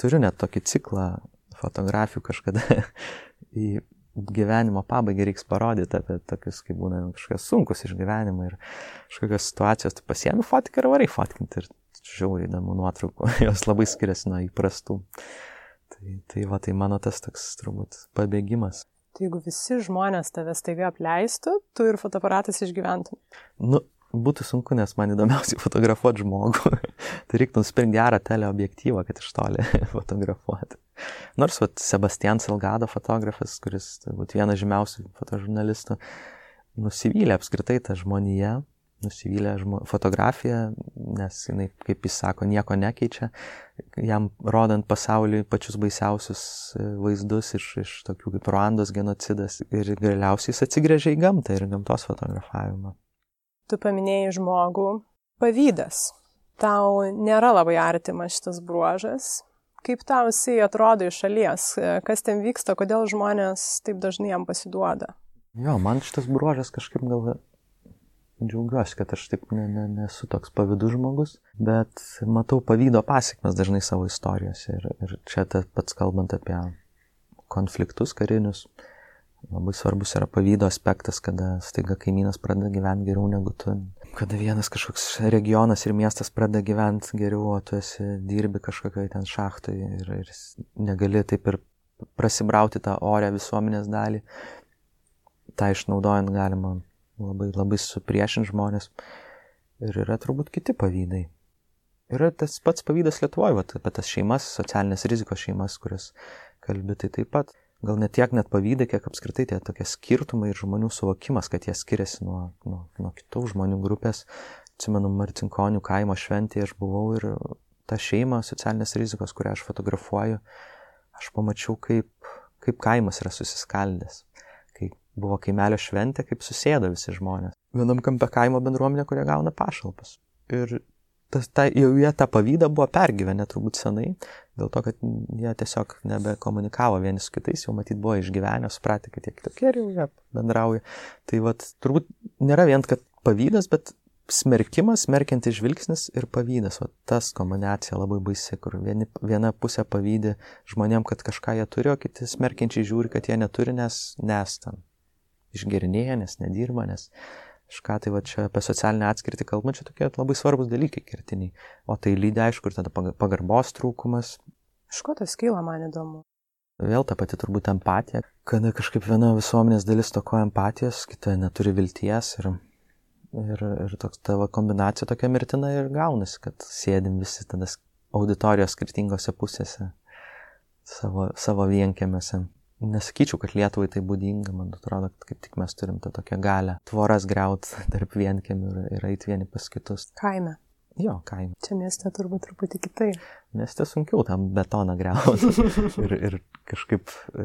Turiu net tokį ciklą fotografijų kažkada į gyvenimo pabaigą reiks parodyti apie tokius, kaip būna kažkokios sunkus išgyvenimai ir kažkokios situacijos, tai pasiemi fotkę ir varai fotkinti ir žiauriai įdomu nuotraukų, jos labai skiriasi nuo įprastų. Tai, tai va, tai mano tas toks turbūt pabėgimas. Tai jeigu visi žmonės tave staiga apleistų, tu ir fotoaparatas išgyventum. Nu, būtų sunku, nes man įdomiausiai fotografuoti žmogų. tai reiktų nusipirkti gerą teleobjektyvą, kad iš toli fotografuoti. Nors vat, Sebastian Salgado fotografas, kuris turbūt vienas žymiausių fotožurnalistų, nusivylė apskritai tą žmoniją, nusivylė žmo, fotografiją, nes jinai, kaip jis sako, nieko nekeičia, jam rodant pasauliui pačius baisiausius e, vaizdus iš, iš tokių kaip Ruandos genocidas ir galiausiai jis atsigrėžė į gamtą ir gamtos fotografavimą. Tu paminėjai žmogų, pavydas. Tau nėra labai artimas šitas bruožas. Kaip tau jisai atrodo iš šalies, kas ten vyksta, kodėl žmonės taip dažnai jam pasiduoda? Jo, man šitas bruožas kažkaip gal džiaugiuosi, kad aš taip ne, ne, nesu toks pavydus žmogus, bet matau pavydo pasiekmes dažnai savo istorijose. Ir, ir čia pats kalbant apie konfliktus karinius, labai svarbus yra pavydo aspektas, kada staiga kaimynas pradeda gyventi geriau negu tu. Kada vienas kažkoks regionas ir miestas pradeda gyventi geriau, o tu esi dirbi kažkokioje ten šachtoje ir, ir negali taip ir prasibrauti tą orę visuomenės dalį. Ta išnaudojant galima labai, labai supriešinti žmonės. Ir yra turbūt kiti pavydai. Yra tas pats pavydas Lietuvoje, vat, apie tas šeimas, socialinės rizikos šeimas, kurias kalbi, tai taip pat gal net tiek net pavydai, kiek apskritai tie tokie skirtumai ir žmonių suvokimas, kad jie skiriasi nuo, nuo, nuo kitų žmonių grupės. Atsimenu, Marcinkonių kaimo šventėje aš buvau ir tą šeimą socialinės rizikos, kurią aš fotografuoju, aš pamačiau, kaip, kaip kaimas yra susiskaldęs buvo kaimelio šventė, kaip susėdo visi žmonės. Vienam kampe kaimo bendruomenė, kurie gauna pašalpas. Ir tas, ta, jau jie tą pavydą buvo pergyvenę turbūt senai, dėl to, kad jie tiesiog nebekomunikavo vieni su kitais, jau matyt buvo išgyvenę, supratę, kad jie kitokie ir jau jie bendrauja. Tai vad, turbūt nėra vien, kad pavydas, bet smerkimas, smerkiantis žvilgsnis ir pavydas. O tas kombinacija labai baisi, kur vieni, viena pusė pavydė žmonėm, kad kažką jie turi, o kiti smerkiančiai žiūri, kad jie neturi, nes nestam išgerinėja, nes nedirba, nes kažką tai va čia apie socialinę atskirtį kalbant, čia tokie labai svarbus dalykai kertiniai. O tai lydi aišku ir tada pagarbos trūkumas. Iš ko tas kyla, man įdomu. Vėl ta pati turbūt empatija, kada kažkaip viena visuomenės dalis tokoja empatijos, kita neturi vilties ir, ir, ir toks tavo kombinacija tokia mirtina ir gaunasi, kad sėdim visi tada auditorijos skirtingose pusėse savo, savo vienkėmėse. Nesakyčiau, kad Lietuvai tai būdinga, man atrodo, kad kaip tik mes turim tą tokią galę tvoras greut tarp vienkėmių ir, ir eiti vieni pas kitus. Kaime. Jo, kaime. Čia mieste turbūt truputį kitai. Mieste sunkiau tam betoną greuti. ir, ir kažkaip e,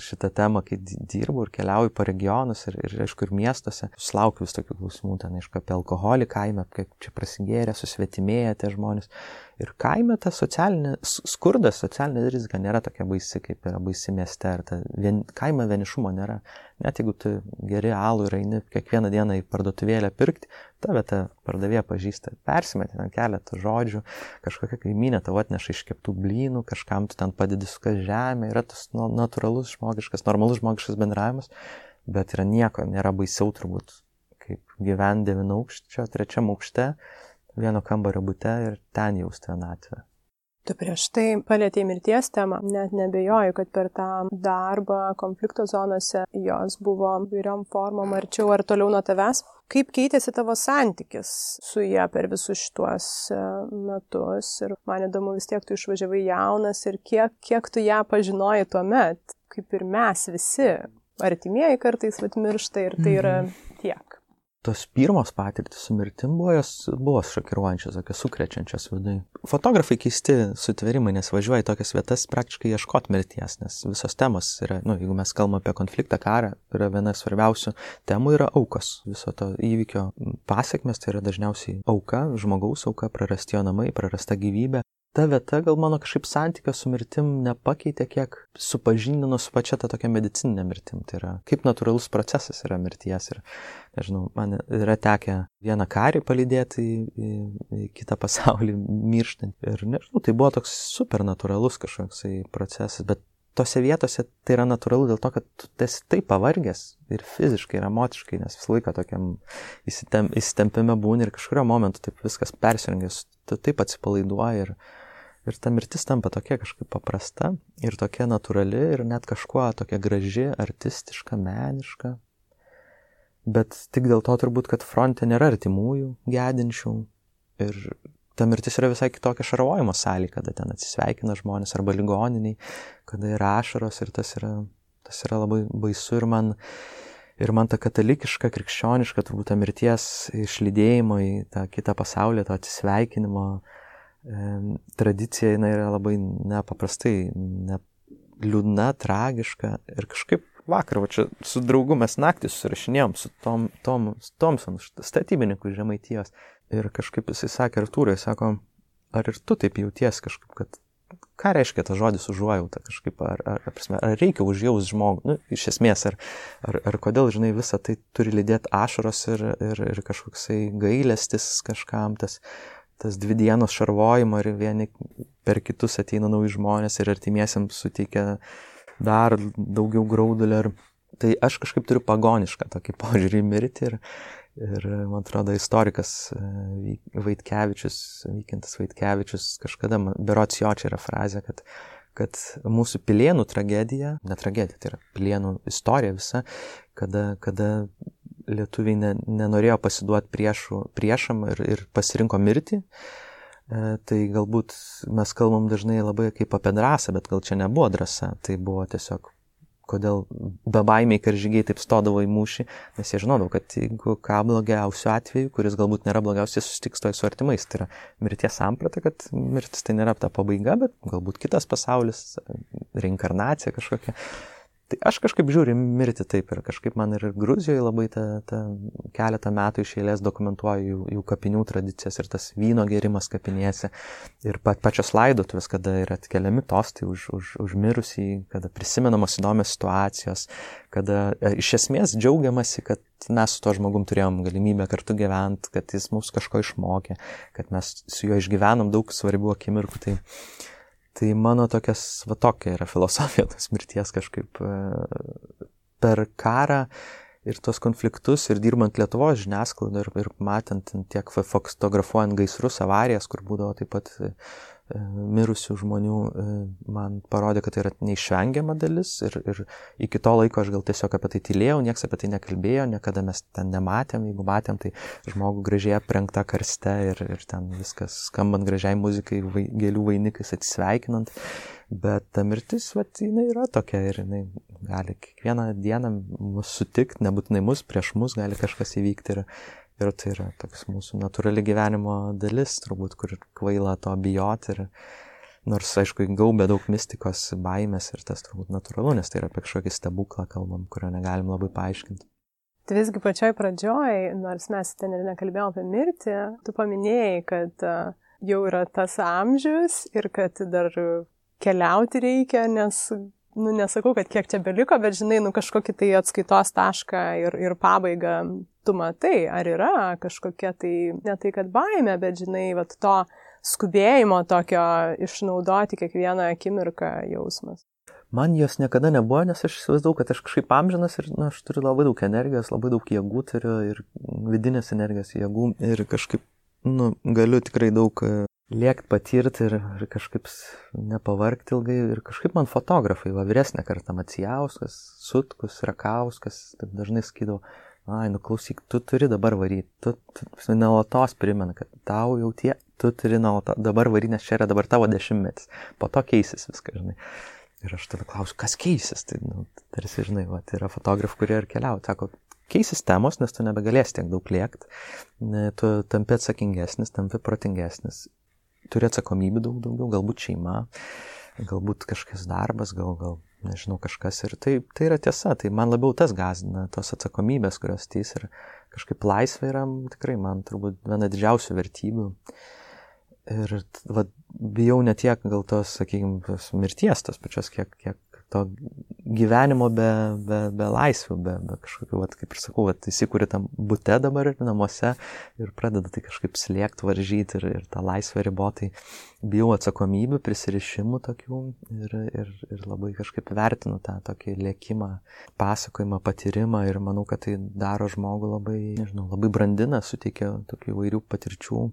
šitą temą, kai dirbu ir keliauju po regionus ir, ir aišku, ir miestuose, sulaukiu vis tokių klausimų, ten, aišku, apie alkoholį kaime, kaip čia prasigėrė, susvetimėję tie žmonės. Ir kaime ta socialinė, skurdas, socialinė rizika nėra tokia baisi, kaip yra baisi mieste. Ir ta vien, kaime vienišumo nėra. Net jeigu tu geri alų ir eini kiekvieną dieną į parduotuvėlę pirkti, tave ta pardavėja pažįsta. Persimetė ten keletą žodžių, kažkokia kaiminė tavo atneša iškeptų blynų, kažkam tu ten padedi su žemė. Yra tas natūralus žmogiškas, normalus žmogiškas bendravimas, bet yra nieko, nėra baisiau turbūt, kaip gyventi devynaukščio, trečiam aukšte vieno kambario būte ir ten jausti vienatvę. Tu prieš. Tai palėtėjai mirties temą, net nebejoju, kad per tą darbą konflikto zonose jos buvo vairiom formom arčiau ar toliau nuo tavęs. Kaip keitėsi tavo santykis su ją per visus šituos e, metus? Ir man įdomu vis tiek tu išvažiavai jaunas ir kiek, kiek tu ją pažinojai tuo met, kaip ir mes visi, artimieji kartais vat miršta ir tai yra mhm. tiek tos pirmos patirtis su mirtim buvo, jos buvo šokiruojančios, tokios sukrečiančios vidai. Fotografai keisti sutverimai, nes važiuoja į tokias vietas praktiškai ieškoti mirties, nes visos temos yra, nu, jeigu mes kalbame apie konfliktą, karą, yra viena svarbiausių temų yra aukos. Viso to įvykio pasiekmes tai yra dažniausiai auka, žmogaus auka, prarasti jo namai, prarasta gyvybė ta vieta gal mano kažkaip santykio su mirtim nepakeitė, kiek supažindino su pačia ta tokia medicininė mirtim. Tai yra kaip natūralus procesas yra mirties. Ir, nežinau, man yra tekę vieną karį palydėti į, į, į kitą pasaulį mirštant. Ir nežinau, tai buvo toks super natūralus kažkoksai procesas, bet tose vietose tai yra natūralu dėl to, kad tu esi taip pavargęs ir fiziškai, ir emociškai, nes visą laiką tokiam įsitem, įsitempime būni ir kažkurio momentu taip viskas persirengęs, tu taip atsipalaiduoji ir, ir ta mirtis tampa tokia kažkaip paprasta ir tokia natūrali ir net kažkuo tokia graži, artistiška, meniška. Bet tik dėl to turbūt, kad fronte nėra artimųjų gedinčių ir ta mirtis yra visai kitokia šarvojimo salė, kada ten atsisveikina žmonės arba ligoniniai, kada yra ašaros ir tas yra, tas yra labai baisu ir man, ir man ta katalikiška, krikščioniška, turbūt ta mirties išlydėjimo į tą kitą pasaulį, to atsisveikinimo e, tradicija, jinai yra labai nepaprastai, ne, liūdna, tragiška ir kažkaip vakar, va čia su draugu mes naktį susirašinėjom su Tom, Tom, Thompson, statybininku Žemaitijos. Ir kažkaip jisai sakė Artūrai, sako, ar ir tu taip jauties kažkaip, kad ką reiškia tas žodis užuojauta kažkaip, ar, ar, ar, ar reikia užjaus žmogų, nu, iš esmės, ar, ar, ar kodėl, žinai, visą tai turi lydėti ašaros ir, ir, ir kažkoksai gailestis kažkam, tas, tas dvi dienos šarvojimo ir vieni per kitus ateina nauji žmonės ir artimiesiams suteikia dar daugiau graudulio. Ir... Tai aš kažkaip turiu pagonišką tokį požiūrį į mirtį ir, Ir man atrodo, istorikas e, Vaitkevičius, Vykintas Vaitkevičius, kažkada, berots jo čia yra frazė, kad, kad mūsų pilienų tragedija, ne tragedija, tai yra pilienų istorija visa, kada, kada lietuviai ne, nenorėjo pasiduoti priešų, priešam ir, ir pasirinko mirtį. E, tai galbūt mes kalbam dažnai labai kaip apie drąsą, bet gal čia nebuvo drąsa, tai buvo tiesiog kodėl bebaimiai karžygiai taip stodavo į mūšį, nes jie žinodavo, kad jeigu ką blogiausiu atveju, kuris galbūt nėra blogiausias, susitiks toj su artimais. Tai yra mirties samprata, kad mirtis tai nėra ta pabaiga, bet galbūt kitas pasaulis, reinkarnacija kažkokia. Tai aš kažkaip žiūriu mirti taip ir kažkaip man ir Gruzijoje labai ta, ta keletą metų iš eilės dokumentuoju jų, jų kapinių tradicijas ir tas vyno gerimas kapinėse ir pa, pačios laidotuvės, kada yra atkeliami tostai už, už, už mirusį, kada prisimenamos įdomios situacijos, kada e, iš esmės džiaugiamasi, kad mes su to žmogum turėjom galimybę kartu gyventi, kad jis mus kažko išmokė, kad mes su juo išgyvenom daug svarbių akimirkų. Tai, Tai mano tokias, va tokia yra filosofija tos mirties kažkaip e, per karą ir tos konfliktus ir dirbant Lietuvos žiniasklaidą ir, ir matant tiek fotografuojant gaisrus, avarijas, kur būdavo taip pat mirusių žmonių e, man parodė, kad tai yra neišvengiama dalis ir, ir iki to laiko aš gal tiesiog apie tai tylėjau, niekas apie tai nekalbėjo, niekada mes ten nematėm, jeigu matėm, tai žmogų gražiai aprengta karste ir, ir ten viskas skambant gražiai muzikai, vai, gėlių vainikais atsisveikinant, bet ta mirtis, va, jinai yra tokia ir jinai gali kiekvieną dieną mus sutikti, nebūtinai mus, prieš mus gali kažkas įvykti ir, Ir tai yra toks mūsų natūrali gyvenimo dalis, turbūt, kur kvaila to bijoti. Ir nors, aišku, gaubė daug mistikos, baimės ir tas turbūt natūralu, nes tai yra apie kažkokį stebuklą kalbam, kurio negalim labai paaiškinti. Tai visgi pačioj pradžioj, nors mes ten ir nekalbėjome apie mirtį, tu paminėjai, kad jau yra tas amžius ir kad dar keliauti reikia, nes nu, nesakau, kad kiek čia beliko, bet žinai, nu kažkokį tai atskaitos tašką ir, ir pabaigą tu matai, ar yra kažkokia tai, ne tai kad baime, bet žinai, vat, to skubėjimo tokio išnaudoti kiekvieną akimirką jausmas. Man jos niekada nebuvo, nes aš įsivaizdavau, kad aš kažkaip amžinas ir na, aš turiu labai daug energijos, labai daug jėgų turiu ir vidinės energijos jėgų ir kažkaip nu, galiu tikrai daug e, liekti, patirti ir, ir kažkaip nepavargti ilgai. Ir kažkaip man fotografai, va vyresnė karta Macijauskas, Sutkus, Rakauskas, taip dažnai skydavo, ai, nuklausyk, tu turi dabar varyti, tu, tu nuolatos primena, kad tau jau tie, tu turi nuolatos dabar varyti, nes čia yra dabar tavo dešimtmetis, po to keisis viskas, žinai. Ir aš tada klausiu, kas keisis, tai, nu, tarsi, žinai, va, tai yra fotografų, kurie ir keliauja, sako, keisis temos, nes tu nebegalėsi tiek daug liekti, tu tampi atsakingesnis, tampi protingesnis, turi atsakomybių daug daugiau, galbūt šeima, galbūt kažkas darbas, gal, gal nežinau, kažkas. Ir tai, tai yra tiesa, tai man labiau tas gazina, tos atsakomybės, kurios teis ir kažkaip laisvė yra tikrai man turbūt viena didžiausių vertybių. Ir va, bijau ne tiek gal tos, sakykime, mirties tos pačios, kiek, kiek to gyvenimo be, be, be laisvių, be, be kažkokių, vat, kaip ir sakau, vat, įsikūri tam bute dabar ir namuose ir pradeda tai kažkaip slėgti, varžyti ir, ir tą laisvę ribotai. Bijau atsakomybių, prisirišimų tokių ir, ir, ir labai kažkaip vertinu tą tokį lėkimą, pasakojimą, patyrimą ir manau, kad tai daro žmogų labai, nežinau, labai brandina, suteikia tokių įvairių patirčių,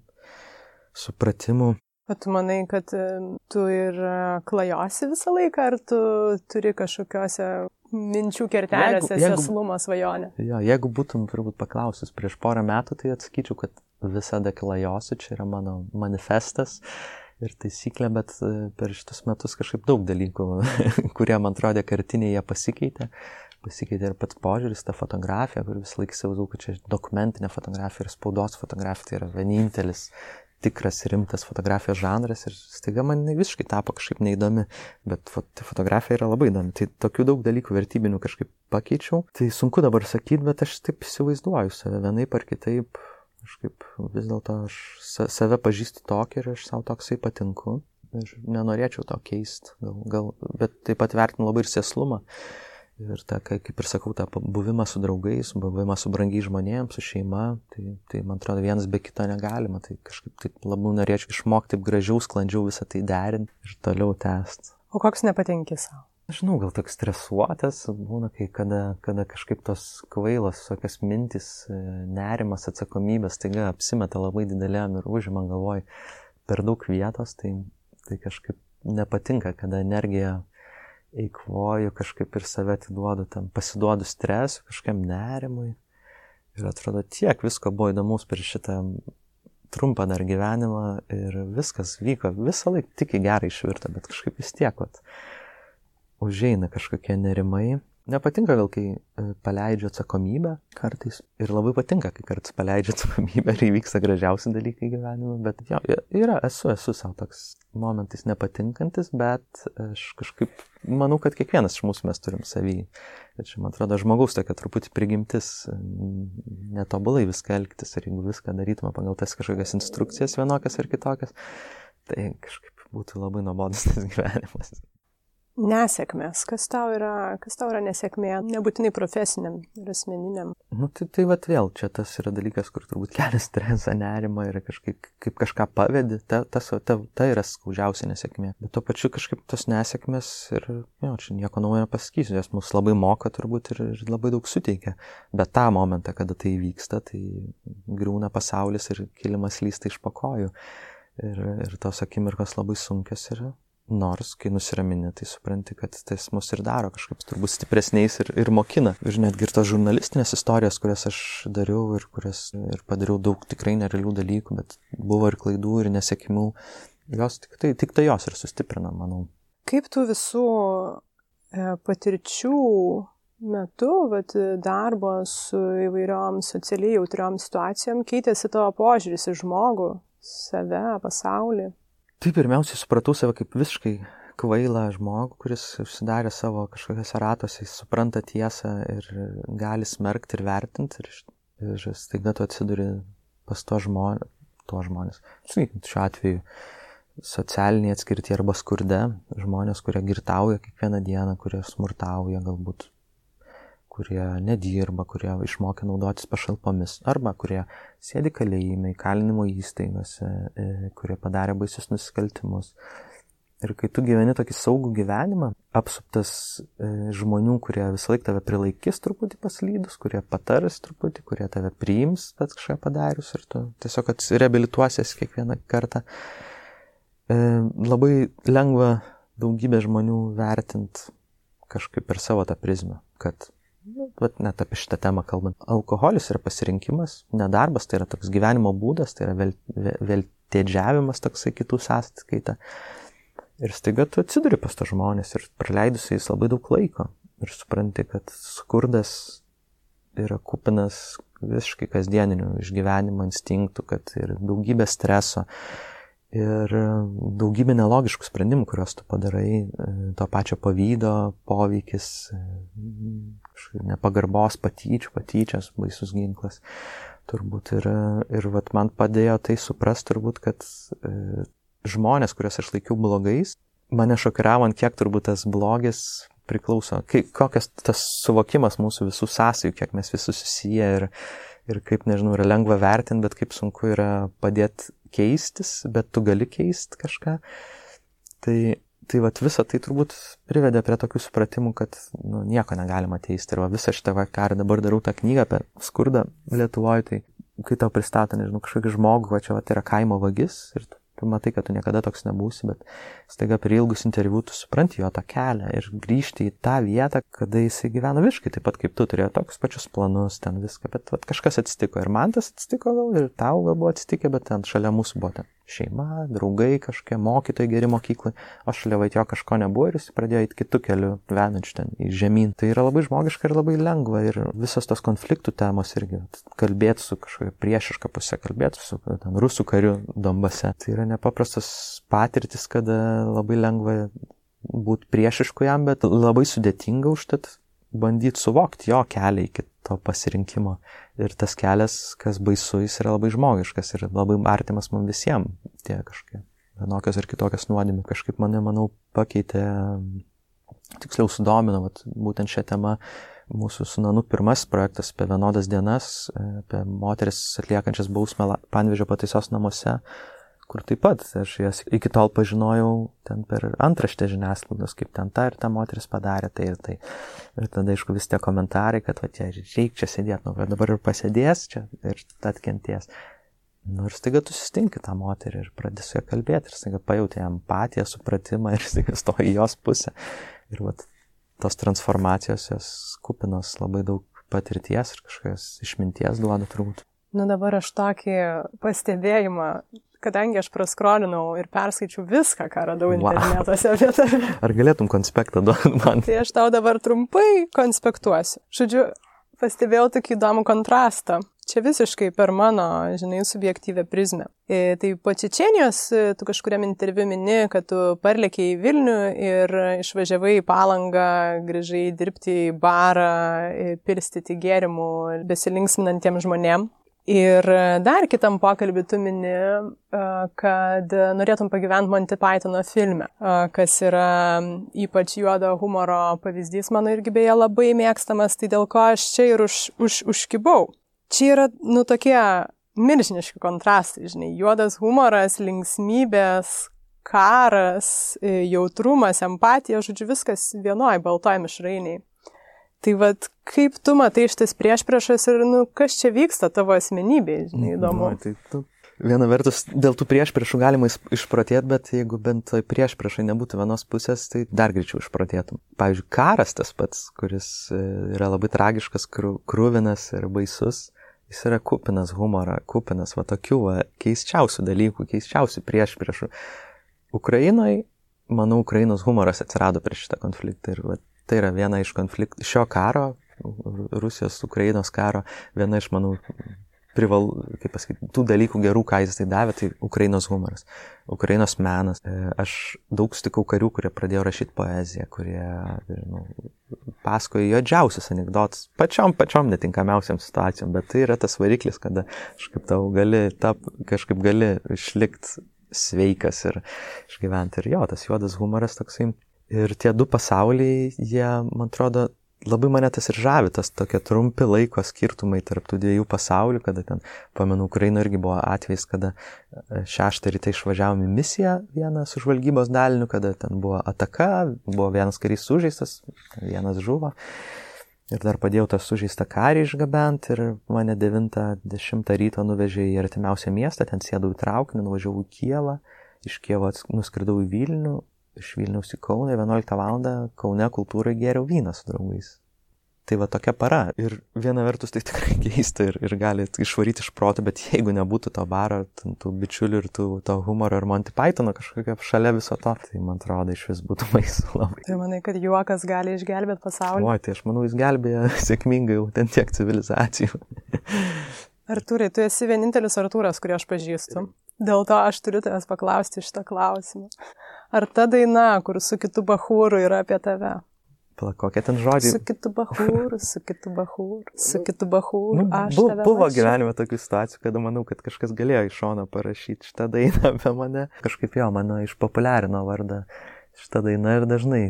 supratimų. O tu manai, kad e, tu ir e, klajosi visą laiką, ar tu turi kažkokiose minčių kertelėse seslumo svajonę? Jo, jeigu būtum turbūt paklausus prieš porą metų, tai atsakyčiau, kad visada klajosiu, čia yra mano manifestas ir taisyklė, bet e, per šitus metus kažkaip daug dalykų, kurie man atrodė kartiniai, jie pasikeitė. Pasikeitė ir pats požiūris, ta fotografija, kur visą laiką įsivaizdavau, kad čia dokumentinė fotografija ir spaudos fotografija tai yra vienintelis tikras rimtas fotografijos žanras ir staiga man visiškai tapo kažkaip neįdomi, bet fotografija yra labai įdomi. Tai tokių daug dalykų vertybinių kažkaip pakeičiau. Tai sunku dabar sakyti, bet aš taip įsivaizduoju save vienaip ar kitaip. Kažkaip vis dėlto aš save pažįstu tokį ir aš savo toksai patinku. Ir nenorėčiau to keisti, gal, gal, bet taip pat vertinu labai ir seslumą. Ir tą, kaip ir sakau, tą buvimą su draugais, buvimą su brangiai žmonėms, su šeima, tai, tai man atrodo vienas be kito negalima. Tai kažkaip taip labiau norėčiau išmokti taip gražiau, sklandžiau visą tai derinti ir toliau tęsti. O koks nepatinki savo? Žinau, gal toks stresuotas būna, kai kada, kada kažkaip tos kvailos, tokios mintis, e, nerimas, atsakomybės, taiga apsimeta labai dideliam ir užima galvoj per daug vietos, tai, tai kažkaip nepatinka, kada energija eikvoju kažkaip ir save atiduodu tam, pasiduodu stresui, kažkam nerimui. Ir atrodo, tiek visko buvo įdomus per šitą trumpą dar gyvenimą ir viskas vyko visą laiką tik į gerą išvirtą, bet kažkaip vis tiek, vat, užeina kažkokie nerimai Nepatinka gal, kai e, paleidžiu atsakomybę kartais. Ir labai patinka, kai kartais paleidžiu atsakomybę ir įvyksta gražiausi dalykai gyvenime. Bet jo, yra, esu, esu savo toks momentais nepatinkantis, bet aš kažkaip manau, kad kiekvienas iš mūsų mes turim savį. Ir čia, man atrodo, žmogaus tokia truputį prigimtis netobulai viską elgtis. Ir jeigu viską darytume pagal tas kažkokias instrukcijas vienokias ar kitokias, tai kažkaip būtų labai nuobodus tas gyvenimas nesėkmės. Kas tau yra, kas tau yra nesėkmė, nebūtinai profesiniam ir asmeniniam? Nu, tai, tai vat vėl, čia tas yra dalykas, kur turbūt kelia stresą, nerimą ir kažkaip kaip kažką pavedi, ta, tas, ta, ta yra skaudžiausia nesėkmė. Bet tuo pačiu kažkaip tos nesėkmės ir, jo, čia nieko naujo nepasakysiu, jos mus labai moka turbūt ir, ir labai daug suteikia. Bet tą momentą, kada tai vyksta, tai griūna pasaulis ir kilimas lysta iš pakojų. Ir, ir tos akimirkos labai sunkios yra, Nors, kai nusiramini, tai supranti, kad tas mus ir daro kažkaip turbūt stipresniais ir, ir mokina. Ir netgi ir tos žurnalistinės istorijos, kurias aš dariau ir kurias ir padariau daug tikrai nerealių dalykų, bet buvo ir klaidų, ir nesėkimų, jos tik tai, tik tai jos ir sustiprina, manau. Kaip tų visų e, patirčių metu, vat, darbo su įvairiom socialiai jautriom situacijom, keitėsi tavo požiūris į žmogų, save, pasaulį? Tai pirmiausiai supratau save kaip visiškai kvailą žmogų, kuris užsidarė savo kažkokiose ratose, jis supranta tiesą ir gali smerkti ir vertinti. Ir, ir staiga tu atsiduri pas to žmonės, tuo žmonės. Sakykime, šiuo atveju socialiniai atskirti arba skurde, žmonės, kurie girtauja kiekvieną dieną, kurie smurtauja galbūt kurie nedirba, kurie išmokė naudotis pašalpomis, arba kurie sėdi kalėjime, įkalinimo įstaigose, e, kurie padarė baisius nusikaltimus. Ir kai tu gyveni tokį saugų gyvenimą, apsuptas e, žmonių, kurie visą laiką tave prilaikys truputį paslydus, kurie patars truputį, kurie tave priims, bet kažką padarius ir tu tiesiog atsireabilituosies kiekvieną kartą, e, labai lengva daugybę žmonių vertint kažkaip per savo tą prizmę, kad nu, vat, net apie šitą temą kalbant. Alkoholis yra pasirinkimas, nedarbas, tai yra toks gyvenimo būdas, tai yra vėl, vėl toksai kitų sąskaita. Ir staiga tu atsiduri pas to žmonės ir praleidusiais labai daug laiko. Ir supranti, kad skurdas yra kupinas visiškai kasdieninių išgyvenimo instinktų, kad ir daugybė streso, ir daugybė nelogiškų sprendimų, kuriuos tu padarai, e, to pačio pavydo poveikis, e, nepagarbos patyčių, patyčias, baisus ginklas. Turbūt ir, ir vat, man padėjo tai suprasti, turbūt, kad e, žmonės, kuriuos aš laikiau blogais, mane šokiravo, kiek turbūt tas blogis priklauso, kai, kokias tas suvokimas mūsų visų sąsajų, kiek mes visi susiję ir, ir kaip, nežinau, yra lengva vertinti, bet kaip sunku yra padėti keistis, bet tu gali keisti kažką. Tai, tai vat visą tai turbūt privedė prie tokių supratimų, kad nu, nieko negalima teisti. Ir va, visą šitą vakarą dabar darau tą knygą apie skurdą Lietuvoje, tai kai tau pristato, nežinau, kažkokį žmogų, va čia va, tai yra kaimo vagis ir tu matai, kad tu niekada toks nebūsi, bet staiga per ilgus interviu tu supranti jo tą kelią ir grįžti į tą vietą, kada jisai gyveno visiškai taip pat kaip tu, turėjo tokius pačius planus, ten viską, bet vat, kažkas atsitiko ir man tas atsitiko gal ir tau gal buvo atsitikę, bet ten šalia mūsų buvo ten šeima, draugai kažkokie, mokytojai geri mokyklai, o šalia vaitio kažko nebuvo ir jis pradėjo eiti kitų kelių, venančių ten į žemyn. Tai yra labai žmogiška ir labai lengva ir visos tos konfliktų temos irgi, kalbėti su kažkokia priešiška pusė, kalbėti su ten, rusų kariu Dombase. Tai yra nepaprastas patirtis, kada labai lengva būti priešišku jam, bet labai sudėtinga užtat bandyti suvokti jo kelią iki to pasirinkimo. Ir tas kelias, kas baisu, jis yra labai žmogiškas ir labai artimas man visiems. Tie kažkokie vienokios ir kitokios nuodėmė. Kažkaip mane, manau, pakeitė, tiksliau sudomino, vat, būtent šią temą mūsų su Nanu pirmasis projektas apie vienodas dienas, apie moteris atliekančias bausmę Panvežio pataisos namuose kur taip pat aš jas iki tol pažinojau ten per antraštę žiniasklaidos, kaip ten ta ir ta moteris padarė tai ir tai. Ir tada, aišku, vis tie komentarai, kad va, čia reikia čia sėdėti, nu, dabar ir pasėdės čia ir atkenties. Nu ir staiga tu sustinki tą moterį ir pradėsi su ją kalbėti ir staiga pajutė empatiją, supratimą ir staiga stoji jos pusę. Ir va, tos transformacijos jos kupinos labai daug patirties ir kažkokios išminties duoda turbūt. Nu dabar aš tokį pastebėjimą kadangi aš praskrolinau ir perskaičiau viską, ką radau wow. internetuose apie tave. Ar galėtum konspektą duoti man? Tai aš tau dabar trumpai konspektuosiu. Žodžiu, pastebėjau tokį įdomų kontrastą. Čia visiškai per mano, žinai, subjektyvę prizmę. E, tai po Čečenijos e, tu kažkuriam interviu mini, kad tu parlėkiai į Vilnių ir išvažiavai į palangą, grįžai dirbti į barą, e, pilstyti gėrimų besilinksminantiems žmonėms. Ir dar kitam pokalbį tu mini, kad norėtum pagyventi Monty Pythono filme, kas yra ypač juodo humoro pavyzdys, mano irgi beje labai mėgstamas, tai dėl ko aš čia ir už, už, užkibau. Čia yra, nu, tokie milžiniški kontrastai, žinai, juodas humoras, linksmybės, karas, jautrumas, empatija, žodžiu, viskas vienoj baltoj mišrainiai. Tai vad, kaip tu matai šitas priešpriešas ir, nu, kas čia vyksta tavo asmenybėje, žinai, įdomu. Nu, tai tu, viena vertus, dėl tų priešpriešų galima išprotėti, bet jeigu bent toj priešpriešai nebūtų vienos pusės, tai dar greičiau išprotėtum. Pavyzdžiui, karas tas pats, kuris e, yra labai tragiškas, krūvinas ir baisus, jis yra kupinas humorą, kupinas va tokių va, keiščiausių dalykų, keiščiausių priešpriešų. Ukrainoje, manau, Ukrainos humoras atsirado prieš šitą konfliktą ir va, Tai yra viena iš konfliktų, šio karo, Rusijos, Ukrainos karo, viena iš, manau, prival, kaip pasakyti, tų dalykų gerų, ką jis tai davė, tai Ukrainos humoras, Ukrainos menas. E, aš daug sutikau karių, kurie pradėjo rašyti poeziją, kurie žinau, pasakoja juodžiausius anegdotus, pačiom, pačiom netinkamiausiam situacijom, bet tai yra tas variklis, kada kažkaip tau gali, tap, kažkaip gali išlikti sveikas ir išgyventi. Ir jo, tas juodas humoras toksai Ir tie du pasauliai, jie, man atrodo, labai mane tas ir žavi, tas tokie trumpi laiko skirtumai tarp tų dviejų pasaulių, kada ten, pamenu, Ukraina irgi buvo atvejs, kada e, šeštą rytą išvažiavom į misiją vieną su žvalgybos daliniu, kada ten buvo ataka, buvo vienas karys sužeistas, vienas žuvo. Ir dar padėjau tą sužeistą karį išgabenti ir mane 9-10 ryto nuvežė į artimiausią miestą, ten sėdau į traukinį, nuvažiavau į Kievą, iš Kievo nuskridau į Vilnių, iš Vilniaus į Kauną, 11 val. Kaune kultūrai geriau vyną su draugais. tai va tokia para. Ir viena vertus tai tikrai keista ir, ir gali išvaryti iš proto, bet jeigu nebūtų to baro, tų bičiulių ir tų, to humoro ir Monty Pythono kažkokio šalia viso to, tai man atrodo iš vis būtų baisu labai. Tai manai, kad juokas gali išgelbėti pasaulį? O, tai aš manau, jis gelbėja sėkmingai jau ten tiek civilizacijų. Artūrai, tu esi vienintelis Artūras, kurį aš pažįstu. Dėl to aš turiu tavęs paklausti šitą klausimą. Ar ta daina, kur su kitu bahūru yra apie tave? Pala, kokie ten žodžiai? Su kitu bahūru, su kitu bahūru, su kitu bahūru. Nu, bu, buvo mačiau. gyvenime tokių situacijų, kada manau, kad kažkas galėjo iš šono parašyti šitą dainą apie mane. Kažkaip jo, mano išpopuliarino vardą šitą dainą ir dažnai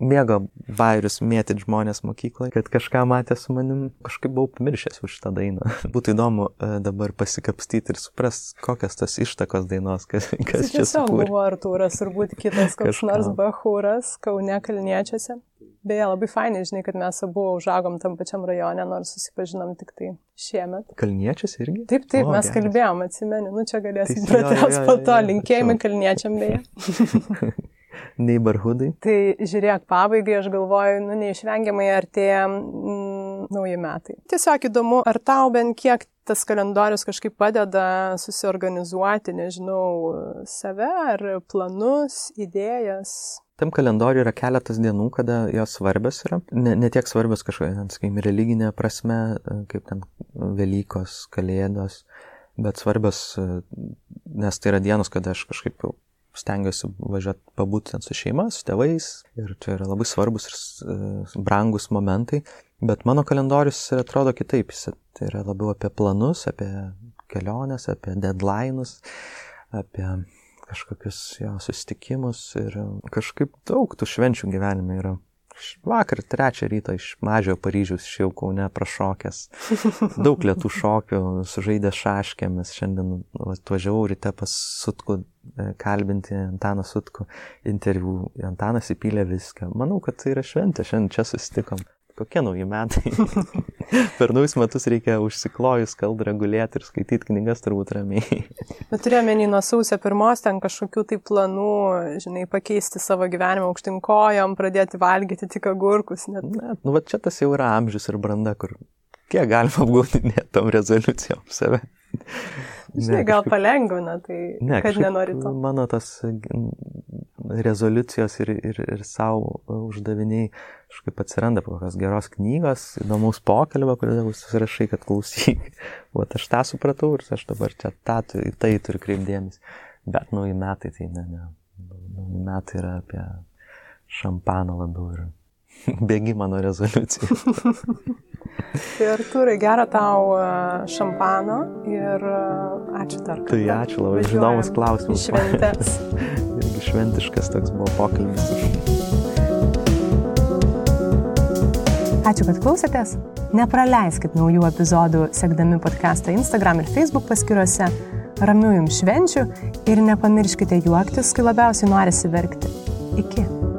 mėgo vairius mėtyti žmonės mokykloje, kad kažką matė su manim, kažkaip buvau pamiršęs už šitą dainą. Būtų įdomu e, dabar pasikapstyti ir suprast, kokias tas ištakos dainos, kas, kas čia sukūrė. buvo Artūras, turbūt kitas koks nors Bahūras, Kaune Kalniečiuose. Beje, labai fainai, žinai, kad mes abu užaugom tam pačiam rajone, nors susipažinom tik tai šiemet. Kalniečius irgi? Taip, taip, o, mes geras. kalbėjom, atsimeni, nu čia galėsim pratęs po to, linkėjimai kalniečiam beje. neighborhoodai. Tai žiūrėk, pabaigai aš galvoju, nu neišvengiamai artėja mm, nauji metai. Tiesiog įdomu, ar tau bent kiek tas kalendorius kažkaip padeda susiorganizuoti, nežinau, save ar planus, idėjas. Tam kalendoriui yra keletas dienų, kada jos svarbios yra. Ne, ne tiek svarbios kažkokia, sakykime, religinė prasme, kaip ten Velykos, Kalėdos, bet svarbios, nes tai yra dienos, kada aš kažkaip stengiuosi važiuoti pabūti ten su šeima, su tėvais ir čia yra labai svarbus ir e, brangus momentai, bet mano kalendorius atrodo kitaip, jis tai yra labiau apie planus, apie keliones, apie deadline'us, apie kažkokius jo susitikimus ir kažkaip daug tų švenčių gyvenime yra. Vakar trečią rytą iš mažio Paryžiaus išėjau Kaune prašokęs. Daug lietų šokių, sužaidė šaškėmis. Šiandien atvažiavau ryte pas Sutku e, kalbinti Antaną Sutku interviu. Antanas įpylė viską. Manau, kad tai yra šventė. Šiandien čia susitikom kokie nauji metai. per naujus metus reikia užsiklojus kaldrą gulėti ir skaityti knygas turbūt ramiai. Bet turėjome nuo sausio pirmos ten kažkokių tai planų, žinai, pakeisti savo gyvenimą aukštinkojom, pradėti valgyti tik agurkus. Net. net nu, va čia tas jau yra amžius ir branda, kur kiek galima apgaudinėti tom rezoliucijom save. Žinai, ne, gal kažkaip... palengvina, tai ne, kad nenori to. Mano tas rezoliucijos ir, ir, ir savo uždaviniai kažkaip atsiranda po kokios geros knygos, įdomaus pokalbio, kurį susirašai, kad klausyk. O aš tą supratau ir aš dabar čia tą, į tai turiu kreipdėmės. Bet nauji metai tai ne, ne. Nauji metai yra apie šampaną labiau ir bėgimą nuo rezoliucijų. tai Arturai, gero tau e, šampano ir e, ačiū dar. Kartą. Tai ačiū, labai įdomus klausimas. Šventės. Irgi šventiškas toks buvo pokalbis. Ačiū, kad klausėtės. Nepraleiskit naujų epizodų, sekdami podcastą Instagram ir Facebook paskiruose. Ramių jums švenčių ir nepamirškite juoktis, kai labiausiai norisi verkti. Iki.